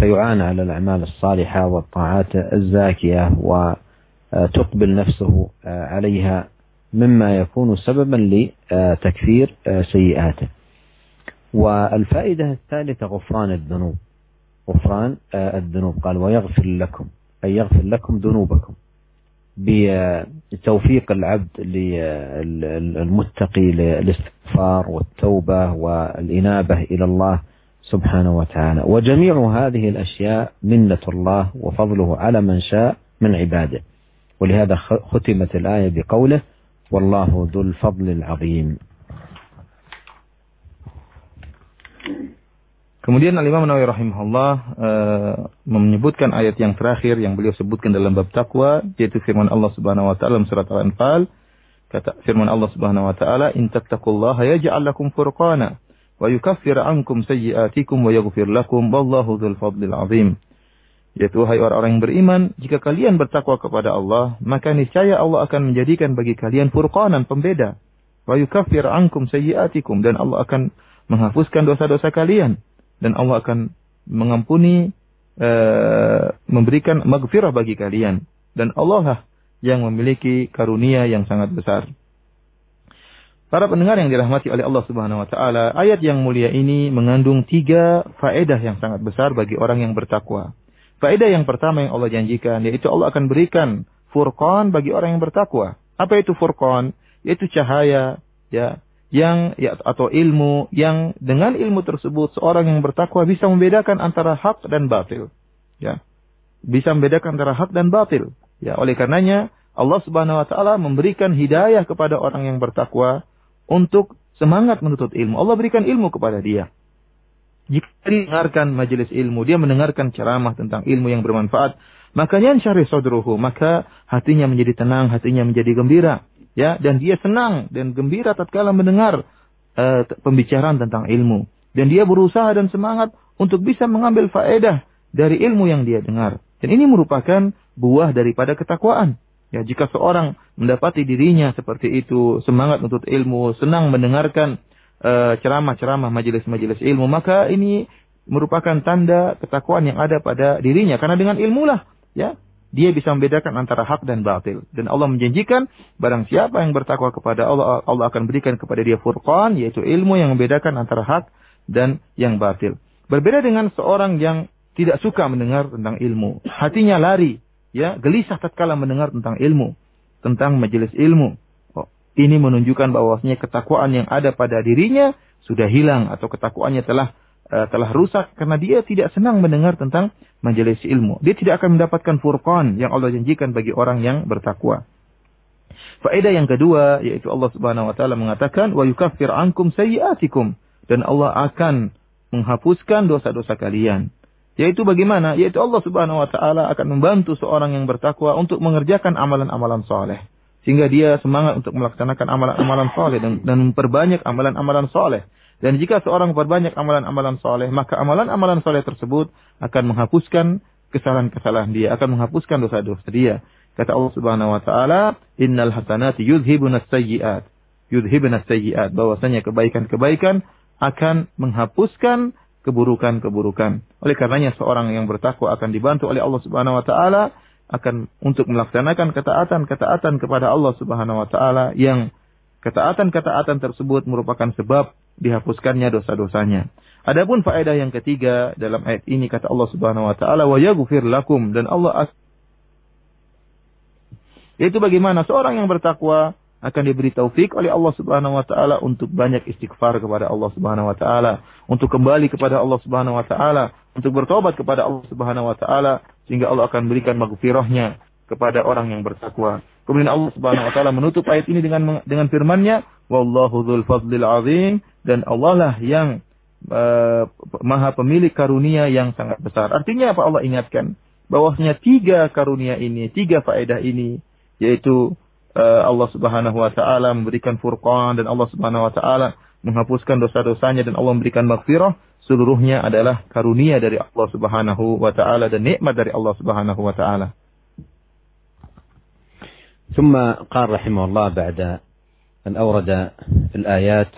فيعان على الأعمال الصالحة والطاعات الزاكية وتقبل نفسه عليها مما يكون سببا لتكفير سيئاته. والفائدة الثالثة غفران الذنوب. غفران الذنوب. قال ويغفر لكم أي يغفر لكم ذنوبكم بتوفيق العبد المتقي للاستغفار والتوبة والإنابة إلى الله سبحانه وتعالى. وجميع هذه الأشياء منة الله وفضله على من شاء من عباده. ولهذا ختمت الآية بقوله والله ذو الفضل العظيم. Kemudian Al-Imam Nawawi rahimahullah uh, menyebutkan ayat yang terakhir yang beliau sebutkan dalam bab takwa yaitu firman Allah Subhanahu wa taala surat Al-Anfal. Kata firman Allah Subhanahu wa taala in tattaqullaha yaj'al lakum furqana wa yukaffir ankum sayyi'atikum wa yaghfir lakum wallahu dzul fadlil azim. Yaitu hai orang-orang yang beriman jika kalian bertakwa kepada Allah maka niscaya Allah akan menjadikan bagi kalian furqanan pembeda. Wa yukaffir ankum sayyi'atikum dan Allah akan menghapuskan dosa-dosa kalian dan Allah akan mengampuni uh, memberikan maghfirah bagi kalian dan Allah lah yang memiliki karunia yang sangat besar. Para pendengar yang dirahmati oleh Allah Subhanahu wa taala, ayat yang mulia ini mengandung tiga faedah yang sangat besar bagi orang yang bertakwa. Faedah yang pertama yang Allah janjikan yaitu Allah akan berikan furqan bagi orang yang bertakwa. Apa itu furqan? Yaitu cahaya ya yang ya, atau ilmu yang dengan ilmu tersebut seorang yang bertakwa bisa membedakan antara hak dan batil. Ya. Bisa membedakan antara hak dan batil. Ya, oleh karenanya Allah Subhanahu wa taala memberikan hidayah kepada orang yang bertakwa untuk semangat menuntut ilmu. Allah berikan ilmu kepada dia. Jika dia mendengarkan majelis ilmu, dia mendengarkan ceramah tentang ilmu yang bermanfaat, makanya syarih sodruhu, maka hatinya menjadi tenang, hatinya menjadi gembira ya dan dia senang dan gembira tatkala mendengar uh, pembicaraan tentang ilmu. Dan dia berusaha dan semangat untuk bisa mengambil faedah dari ilmu yang dia dengar. Dan ini merupakan buah daripada ketakwaan. Ya jika seorang mendapati dirinya seperti itu semangat untuk ilmu senang mendengarkan uh, ceramah-ceramah majelis-majelis ilmu maka ini merupakan tanda ketakwaan yang ada pada dirinya. Karena dengan ilmu lah ya dia bisa membedakan antara hak dan batil. Dan Allah menjanjikan barang siapa yang bertakwa kepada Allah, Allah akan berikan kepada dia furqan, yaitu ilmu yang membedakan antara hak dan yang batil. Berbeda dengan seorang yang tidak suka mendengar tentang ilmu. Hatinya lari, ya, gelisah tatkala mendengar tentang ilmu, tentang majelis ilmu. Oh, ini menunjukkan bahwasanya ketakwaan yang ada pada dirinya sudah hilang atau ketakwaannya telah uh, telah rusak karena dia tidak senang mendengar tentang majelis ilmu. Dia tidak akan mendapatkan furqan yang Allah janjikan bagi orang yang bertakwa. Faedah yang kedua yaitu Allah Subhanahu wa taala mengatakan wa yukaffir ankum sayyi'atikum dan Allah akan menghapuskan dosa-dosa kalian. Yaitu bagaimana? Yaitu Allah Subhanahu wa taala akan membantu seorang yang bertakwa untuk mengerjakan amalan-amalan soleh. Sehingga dia semangat untuk melaksanakan amalan-amalan soleh dan, dan memperbanyak amalan-amalan soleh. Dan jika seorang berbanyak amalan-amalan soleh, maka amalan-amalan soleh tersebut akan menghapuskan kesalahan-kesalahan dia, akan menghapuskan dosa-dosa dia. Kata Allah Subhanahu wa taala, "Innal hasanati yudhibun as-sayyi'at." Yudhibun as-sayyi'at, bahwasanya kebaikan-kebaikan akan menghapuskan keburukan-keburukan. Oleh karenanya seorang yang bertakwa akan dibantu oleh Allah Subhanahu wa taala akan untuk melaksanakan ketaatan-ketaatan kepada Allah Subhanahu wa taala yang ketaatan-ketaatan tersebut merupakan sebab dihapuskannya dosa-dosanya. Adapun faedah yang ketiga dalam ayat ini kata Allah Subhanahu wa taala wa yaghfir lakum dan Allah yaitu bagaimana seorang yang bertakwa akan diberi taufik oleh Allah Subhanahu wa taala untuk banyak istighfar kepada Allah Subhanahu wa taala, untuk kembali kepada Allah Subhanahu wa taala, untuk bertobat kepada Allah Subhanahu wa taala sehingga Allah akan berikan maghfirahnya kepada orang yang bertakwa. Kemudian Allah Subhanahu wa taala menutup ayat ini dengan dengan firman-Nya, "Wallahu dzul fadlil azim" dan Allah lah yang uh, maha pemilik karunia yang sangat besar. Artinya apa Allah ingatkan? Bahwasanya tiga karunia ini, tiga faedah ini, yaitu uh, Allah Subhanahu wa taala memberikan furqan dan Allah Subhanahu wa taala menghapuskan dosa-dosanya dan Allah memberikan maghfirah, seluruhnya adalah karunia dari Allah Subhanahu wa taala dan nikmat dari Allah Subhanahu wa taala. ثم قال رحمه الله بعد أن أورد الآيات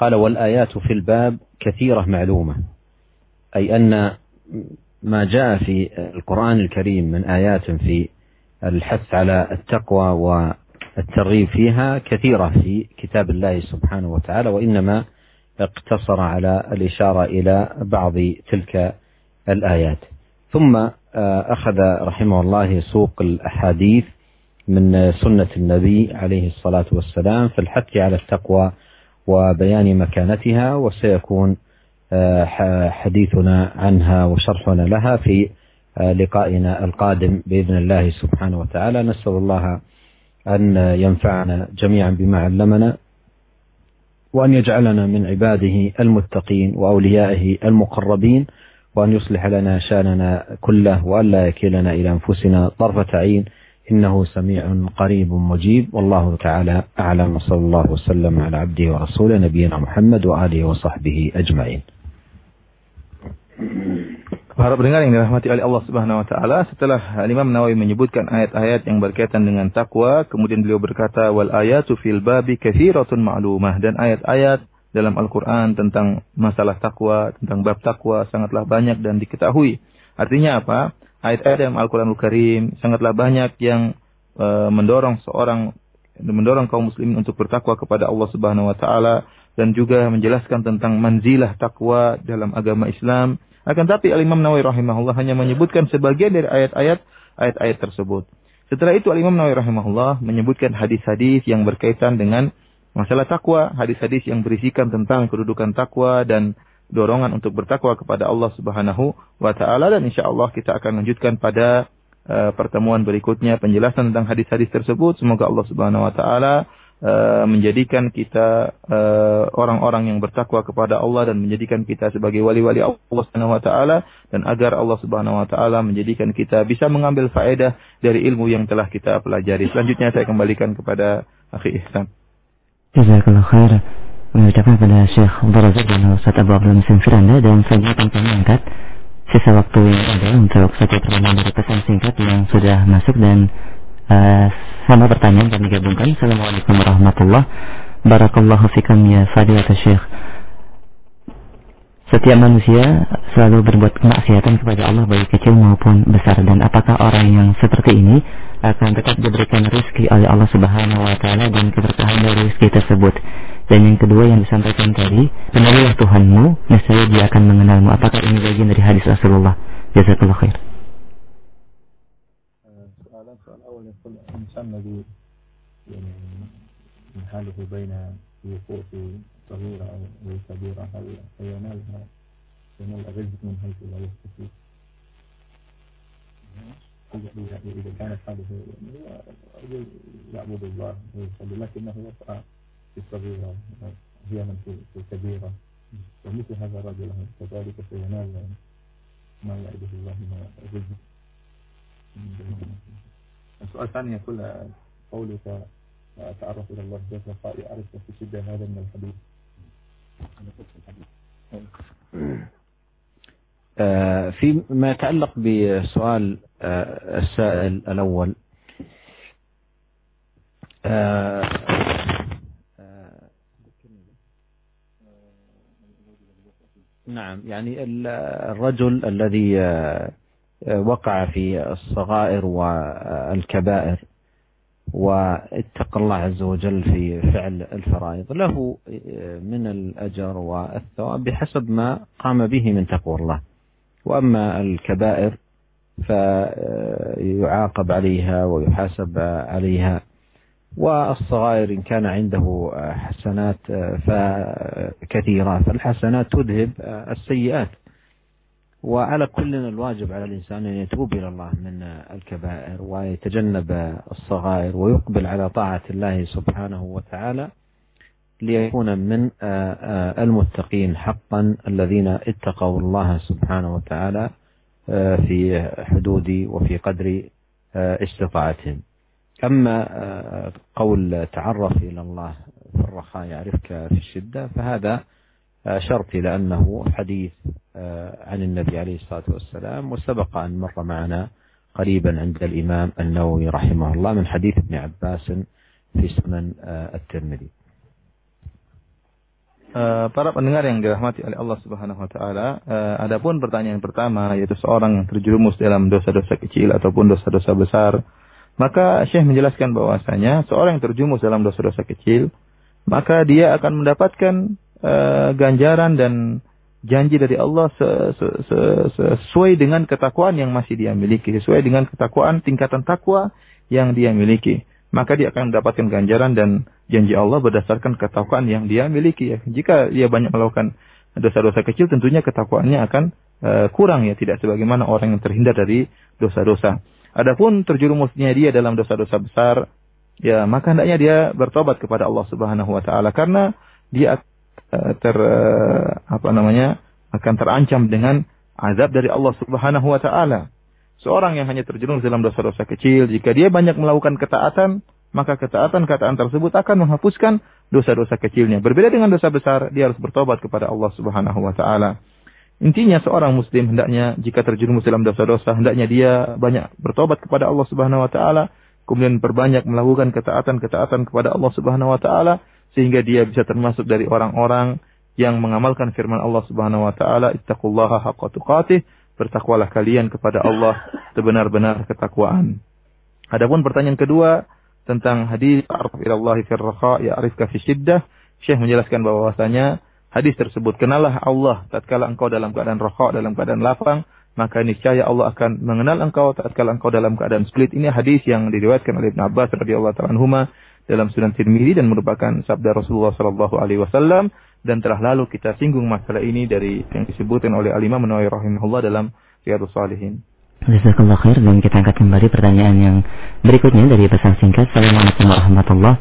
قال والآيات في الباب كثيرة معلومة أي أن ما جاء في القرآن الكريم من آيات في الحث على التقوى والترغيب فيها كثيرة في كتاب الله سبحانه وتعالى وإنما اقتصر على الإشارة إلى بعض تلك الآيات. ثم آه، أخذ رحمه الله يسوق الأحاديث من سنة النبي عليه الصلاة والسلام في الحث على التقوى وبيان مكانتها وسيكون آه، حديثنا عنها وشرحنا لها في آه، لقائنا القادم بإذن الله سبحانه وتعالى. نسأل الله أن ينفعنا جميعا بما علمنا وأن يجعلنا من عباده المتقين وأوليائه المقربين وأن يصلح لنا شأننا كله وأن لا يكلنا إلى أنفسنا طرفة عين إنه سميع قريب مجيب والله تعالى أعلم صلى الله وسلم على عبده ورسوله نبينا محمد وآله وصحبه أجمعين Para pendengar yang dirahmati oleh Allah Subhanahu wa taala, setelah Imam Nawawi menyebutkan ayat-ayat yang berkaitan dengan takwa, kemudian beliau berkata wal ayatu fil babi katsiratun ma'lumah dan ayat-ayat dalam Al-Qur'an tentang masalah takwa, tentang bab takwa sangatlah banyak dan diketahui. Artinya apa? Ayat-ayat dalam Al-Qur'anul Karim sangatlah banyak yang e, mendorong seorang mendorong kaum muslimin untuk bertakwa kepada Allah Subhanahu wa taala dan juga menjelaskan tentang manzilah takwa dalam agama Islam akan tapi Al-Imam Nawawi rahimahullah hanya menyebutkan sebagian dari ayat-ayat ayat-ayat tersebut. Setelah itu Al-Imam Nawawi rahimahullah menyebutkan hadis-hadis yang berkaitan dengan masalah takwa, hadis-hadis yang berisikan tentang kedudukan takwa dan dorongan untuk bertakwa kepada Allah Subhanahu wa taala dan insyaallah kita akan lanjutkan pada uh, pertemuan berikutnya penjelasan tentang hadis-hadis tersebut. Semoga Allah Subhanahu wa taala Eh, menjadikan kita eh, orang-orang yang bertakwa kepada Allah dan menjadikan kita sebagai wali-wali Allah Subhanahu wa taala dan agar Allah Subhanahu wa taala menjadikan kita bisa mengambil faedah dari ilmu yang telah kita pelajari. Selanjutnya saya kembalikan kepada Akhi Ihsan. Jazakallah khair. Mengucapkan kepada Syekh Barazak dan Ustaz Abu Abdul Muslim Firanda dan selanjutnya kami angkat sisa waktu yang ada untuk satu pertanyaan dari pesan singkat yang sudah masuk dan uh, sama pertanyaan kami gabungkan. Assalamualaikum warahmatullahi Barakallahu fikum ya fadilat syekh. Setiap manusia selalu berbuat kemaksiatan kepada Allah baik kecil maupun besar dan apakah orang yang seperti ini akan tetap diberikan rezeki oleh Allah Subhanahu wa taala dan keberkahan dari rezeki tersebut. Dan yang kedua yang disampaikan tadi, kenalilah Tuhanmu, nescaya dia akan mengenalmu. Apakah ini bagian dari hadis Rasulullah? Jazakallah khair. الإنسان الذي يعني من حاله بين وقوع في صغيرة أو كبيرة هل ينالها ينال الرزق من حيث لا يستفيد إذا كانت حاله رجل يعبد الله ويصلي لكنه يسعى في الصغيرة هي من في الكبيرة ومثل هذا الرجل كذلك سينال ما يعده الله من الرزق السؤال الثاني يقول قولك تعرف إلى الله جل وعلا يعرف في شدة هذا من الحديث. فيما يتعلق بسؤال آه، السائل الأول. آه، نعم يعني الرجل الذي وقع في الصغائر والكبائر واتقى الله عز وجل في فعل الفرائض له من الأجر والثواب بحسب ما قام به من تقوى الله. وأما الكبائر فيعاقب عليها ويحاسب عليها والصغائر إن كان عنده حسنات فكثيرة فالحسنات تذهب السيئات. وعلى كل الواجب على الإنسان أن يتوب إلى الله من الكبائر ويتجنب الصغائر ويقبل على طاعة الله سبحانه وتعالى. ليكون من المتقين حقا الذين اتقوا الله سبحانه وتعالى في حدود وفي قدر استطاعتهم. أما قول تعرف إلى الله في الرخاء يعرفك في الشدة فهذا أشرت إلى أنه حديث آه، عن النبي عليه الصلاة والسلام وسبق أن مر معنا قريبا عند الإمام النووي رحمه الله من حديث ابن عباس في سنن آه، الترمذي. Uh, para pendengar yang dirahmati oleh Allah Subhanahu wa taala, uh, adapun pertanyaan pertama yaitu seorang yang terjerumus dalam dosa-dosa kecil ataupun dosa-dosa besar, maka Syekh menjelaskan bahwasanya seorang yang terjerumus dalam dosa-dosa kecil, maka dia akan mendapatkan uh, ganjaran dan janji dari Allah sesuai dengan ketakwaan yang masih dia miliki, sesuai dengan ketakwaan tingkatan takwa yang dia miliki. Maka dia akan mendapatkan ganjaran dan janji Allah berdasarkan ketakwaan yang dia miliki ya. Jika dia banyak melakukan dosa-dosa kecil tentunya ketakwaannya akan uh, kurang ya, tidak sebagaimana orang yang terhindar dari dosa-dosa. Adapun terjerumusnya dia dalam dosa-dosa besar, ya maka hendaknya dia bertobat kepada Allah Subhanahu wa taala karena dia uh, ter uh, apa namanya akan terancam dengan azab dari Allah Subhanahu wa taala. Seorang yang hanya terjerumus dalam dosa-dosa kecil, jika dia banyak melakukan ketaatan, maka ketaatan-ketaatan tersebut akan menghapuskan dosa-dosa kecilnya. Berbeda dengan dosa besar, dia harus bertobat kepada Allah Subhanahu wa taala. Intinya seorang muslim hendaknya jika terjerumus dalam dosa-dosa, hendaknya dia banyak bertobat kepada Allah Subhanahu wa taala, kemudian perbanyak melakukan ketaatan-ketaatan kepada Allah Subhanahu wa taala sehingga dia bisa termasuk dari orang-orang yang mengamalkan firman Allah Subhanahu wa taala, "Ittaqullaha haqqa tuqatih." bertakwalah kalian kepada Allah sebenar-benar ketakwaan. Adapun pertanyaan kedua tentang hadis arif ilallahi fir raha ya'rifka fi syiddah, Syekh menjelaskan bahwasanya hadis tersebut kenalah Allah tatkala engkau dalam keadaan raha dalam keadaan lapang maka niscaya Allah akan mengenal engkau tatkala engkau dalam keadaan sulit. Ini hadis yang diriwayatkan oleh Ibn Abbas radhiyallahu taala anhuma dalam Sunan Tirmizi dan merupakan sabda Rasulullah sallallahu alaihi wasallam dan telah lalu kita singgung masalah ini dari yang disebutkan oleh Al-Imam Nawawi rahimahullah dalam Riyadhus Shalihin. Jazakallah khair. Dan kita angkat kembali pertanyaan yang berikutnya dari pesan singkat. Assalamualaikum warahmatullahi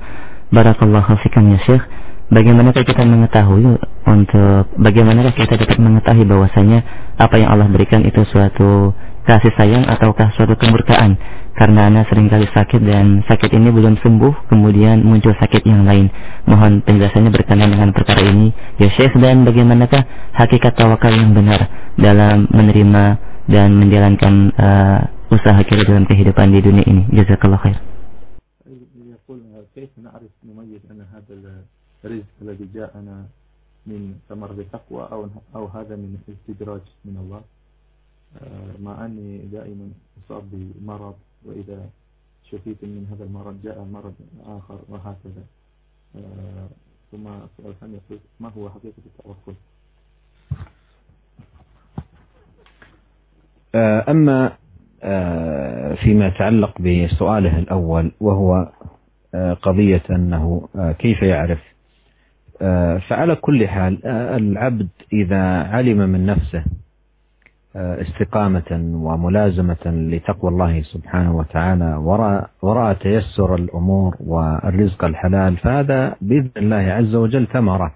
Barakallahu fikum ya Syekh. Bagaimana kita mengetahui untuk bagaimana kita dapat mengetahui bahwasanya apa yang Allah berikan itu suatu kasih sayang ataukah suatu kemurkaan? Karena anak sering kali sakit dan sakit ini belum sembuh kemudian muncul sakit yang lain. Mohon penjelasannya berkenaan dengan perkara ini ya Syekh. Dan bagaimanakah hakikat tawakal yang benar dalam menerima dan menjalankan uh, usaha kita dalam kehidupan di dunia ini. Jazakallah khair. من ثمر التقوى أو أو هذا من استدراج من الله. مع أني دائما أصاب بمرض وإذا شفيت من هذا المرض جاء مرض آخر وهكذا. ثم السؤال الثاني يقول ما هو حقيقة التوكل؟ أما فيما يتعلق بسؤاله الأول وهو قضية أنه كيف يعرف؟ فعلى كل حال العبد إذا علم من نفسه استقامة وملازمة لتقوى الله سبحانه وتعالى وراء, وراء تيسر الأمور والرزق الحلال فهذا بإذن الله عز وجل ثمرة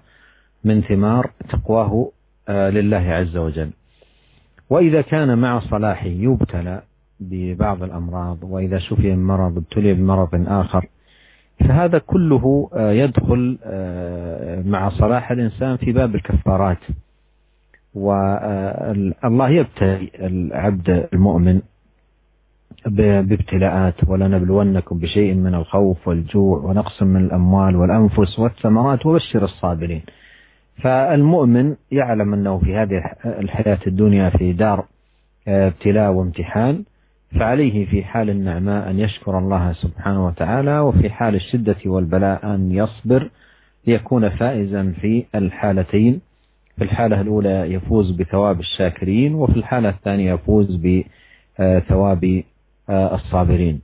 من ثمار تقواه لله عز وجل. وإذا كان مع صلاحه يبتلى ببعض الأمراض وإذا شفي من مرض ابتلي بمرض آخر فهذا كله يدخل مع صلاح الإنسان في باب الكفارات. والله يبتلي العبد المؤمن بابتلاءات ولنبلونكم بشيء من الخوف والجوع ونقص من الأموال والأنفس والثمرات وبشر الصابرين. فالمؤمن يعلم أنه في هذه الحياة الدنيا في دار ابتلاء وامتحان فعليه في حال النعماء أن يشكر الله سبحانه وتعالى وفي حال الشدة والبلاء أن يصبر ليكون فائزا في الحالتين. في الحالة الأولى يفوز بثواب الشاكرين وفي الحالة الثانية يفوز بثواب الصابرين.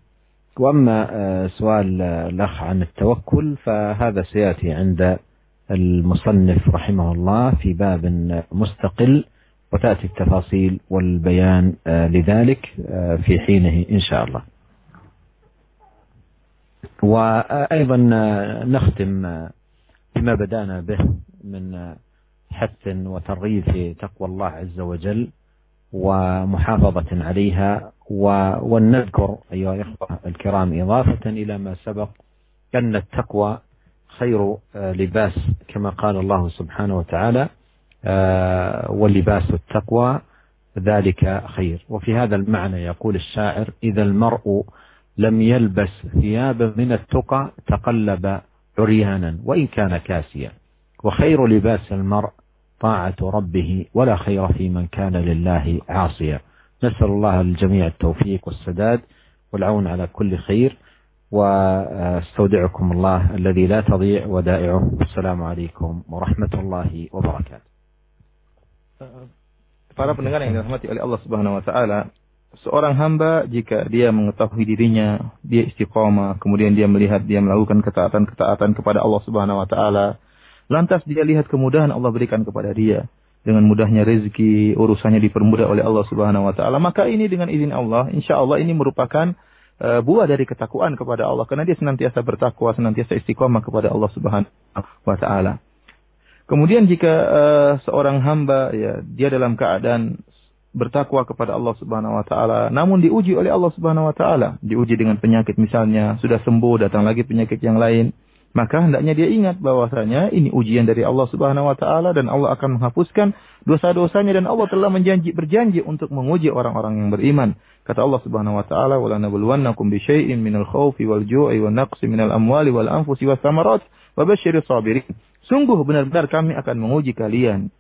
وأما سؤال الأخ عن التوكل فهذا سيأتي عند المصنف رحمه الله في باب مستقل وتأتي التفاصيل والبيان لذلك في حينه إن شاء الله. وأيضا نختم بما بدأنا به من حث وترغيب في تقوى الله عز وجل ومحافظة عليها ولنذكر أيها الإخوة الكرام إضافة إلى ما سبق أن التقوى خير لباس كما قال الله سبحانه وتعالى ولباس التقوى ذلك خير. وفي هذا المعنى يقول الشاعر إذا المرء لم يلبس ثيابا من التقى تقلب عريانا وإن كان كاسيا. وخير لباس المرء طاعة ربه ولا خير في من كان لله عاصيا. نسأل الله للجميع التوفيق والسداد والعون على كل خير. واستودعكم الله الذي لا تضيع ودائعه والسلام عليكم ورحمة الله وبركاته Para pendengar yang dirahmati oleh Allah Subhanahu wa taala, seorang hamba jika dia mengetahui dirinya, dia istiqomah, kemudian dia melihat dia melakukan ketaatan-ketaatan kepada Allah Subhanahu wa taala, lantas dia lihat kemudahan Allah berikan kepada dia, dengan mudahnya rezeki, urusannya dipermudah oleh Allah Subhanahu wa taala, maka ini dengan izin Allah, insya Allah ini merupakan uh, buah dari ketakwaan kepada Allah. Karena dia senantiasa bertakwa, senantiasa istiqomah kepada Allah Subhanahu wa taala. Kemudian jika uh, seorang hamba ya dia dalam keadaan bertakwa kepada Allah Subhanahu wa taala namun diuji oleh Allah Subhanahu wa taala, diuji dengan penyakit misalnya, sudah sembuh datang lagi penyakit yang lain, maka hendaknya dia ingat bahwasanya ini ujian dari Allah Subhanahu wa taala dan Allah akan menghapuskan dosa-dosanya dan Allah telah menjanji berjanji untuk menguji orang-orang yang beriman. Kata Allah Subhanahu wa taala, "Wa lanabluwannakum bi syai'in minal khaufi wal ju'i wan naqsi minal amwali wal anfusi was samarat wa basyiris sabirin." Sungguh benar-benar kami akan menguji kalian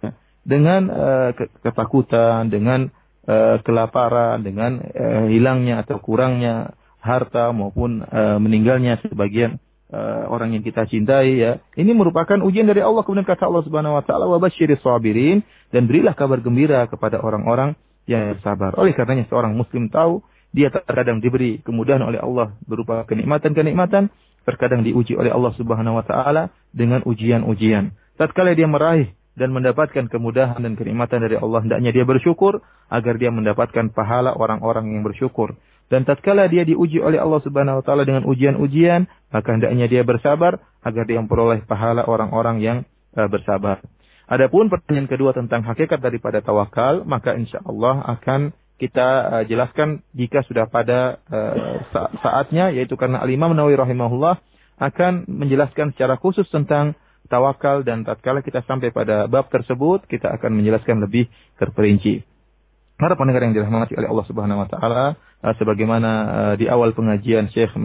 dengan uh, ketakutan, dengan uh, kelaparan, dengan uh, hilangnya atau kurangnya harta maupun meninggalnya sebagian uh, orang yang kita cintai ya. Ini merupakan ujian dari Allah kemudian kata Allah Subhanahu wa taala wa basyiris sabirin dan berilah kabar gembira kepada orang-orang yang sabar. Oleh karenanya seorang muslim tahu dia terkadang diberi kemudahan oleh Allah berupa kenikmatan-kenikmatan terkadang diuji oleh Allah Subhanahu wa taala dengan ujian-ujian. Tatkala dia meraih dan mendapatkan kemudahan dan kenikmatan dari Allah, hendaknya dia bersyukur agar dia mendapatkan pahala orang-orang yang bersyukur. Dan tatkala dia diuji oleh Allah Subhanahu wa taala dengan ujian-ujian, maka hendaknya dia bersabar agar dia memperoleh pahala orang-orang yang uh, bersabar. Adapun pertanyaan kedua tentang hakikat daripada tawakal, maka insya Allah akan kita uh, jelaskan jika sudah pada uh, saatnya yaitu karena Al-Imam Nawawi rahimahullah akan menjelaskan secara khusus tentang tawakal dan tatkala kita sampai pada bab tersebut kita akan menjelaskan lebih terperinci. Para pendengar yang dirahmati oleh Allah Subhanahu wa taala, uh, sebagaimana uh, di awal pengajian Syekh uh,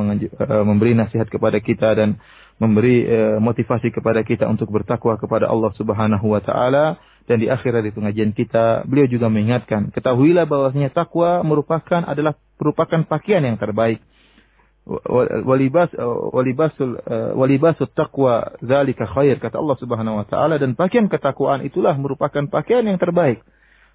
memberi nasihat kepada kita dan memberi motivasi kepada kita untuk bertakwa kepada Allah Subhanahu wa taala dan di akhir dari pengajian kita beliau juga mengingatkan ketahuilah bahwasanya takwa merupakan adalah merupakan pakaian yang terbaik. Walibas walibasul taqwa zalika khair kata Allah Subhanahu wa taala dan pakaian ketakwaan itulah merupakan pakaian yang terbaik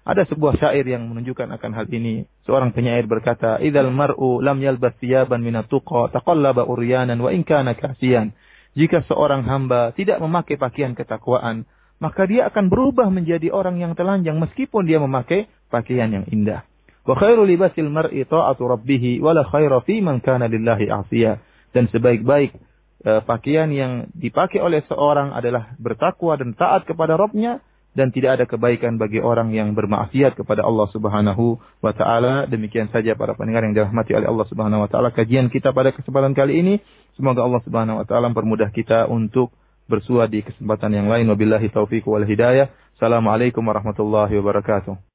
ada sebuah syair yang menunjukkan akan hal ini. Seorang penyair berkata, "Idzal mar'u lam yalbas thiyaban minat tuqa taqallaba uryanan wa in kana kasiyan." Jika seorang hamba tidak memakai pakaian ketakwaan, maka dia akan berubah menjadi orang yang telanjang meskipun dia memakai pakaian yang indah. Wa khairu libasil mar'i ta'atu rabbih wa la khaira fi man kana lillahi asiya. Dan sebaik-baik uh, pakaian yang dipakai oleh seorang adalah bertakwa dan taat kepada Rabbnya dan tidak ada kebaikan bagi orang yang bermaksiat kepada Allah Subhanahu wa taala. Demikian saja para pendengar yang dirahmati oleh Allah Subhanahu wa taala kajian kita pada kesempatan kali ini. Semoga Allah Subhanahu wa taala mempermudah kita untuk bersua di kesempatan yang lain. Wabillahi taufiq wal hidayah. Assalamualaikum warahmatullahi wabarakatuh.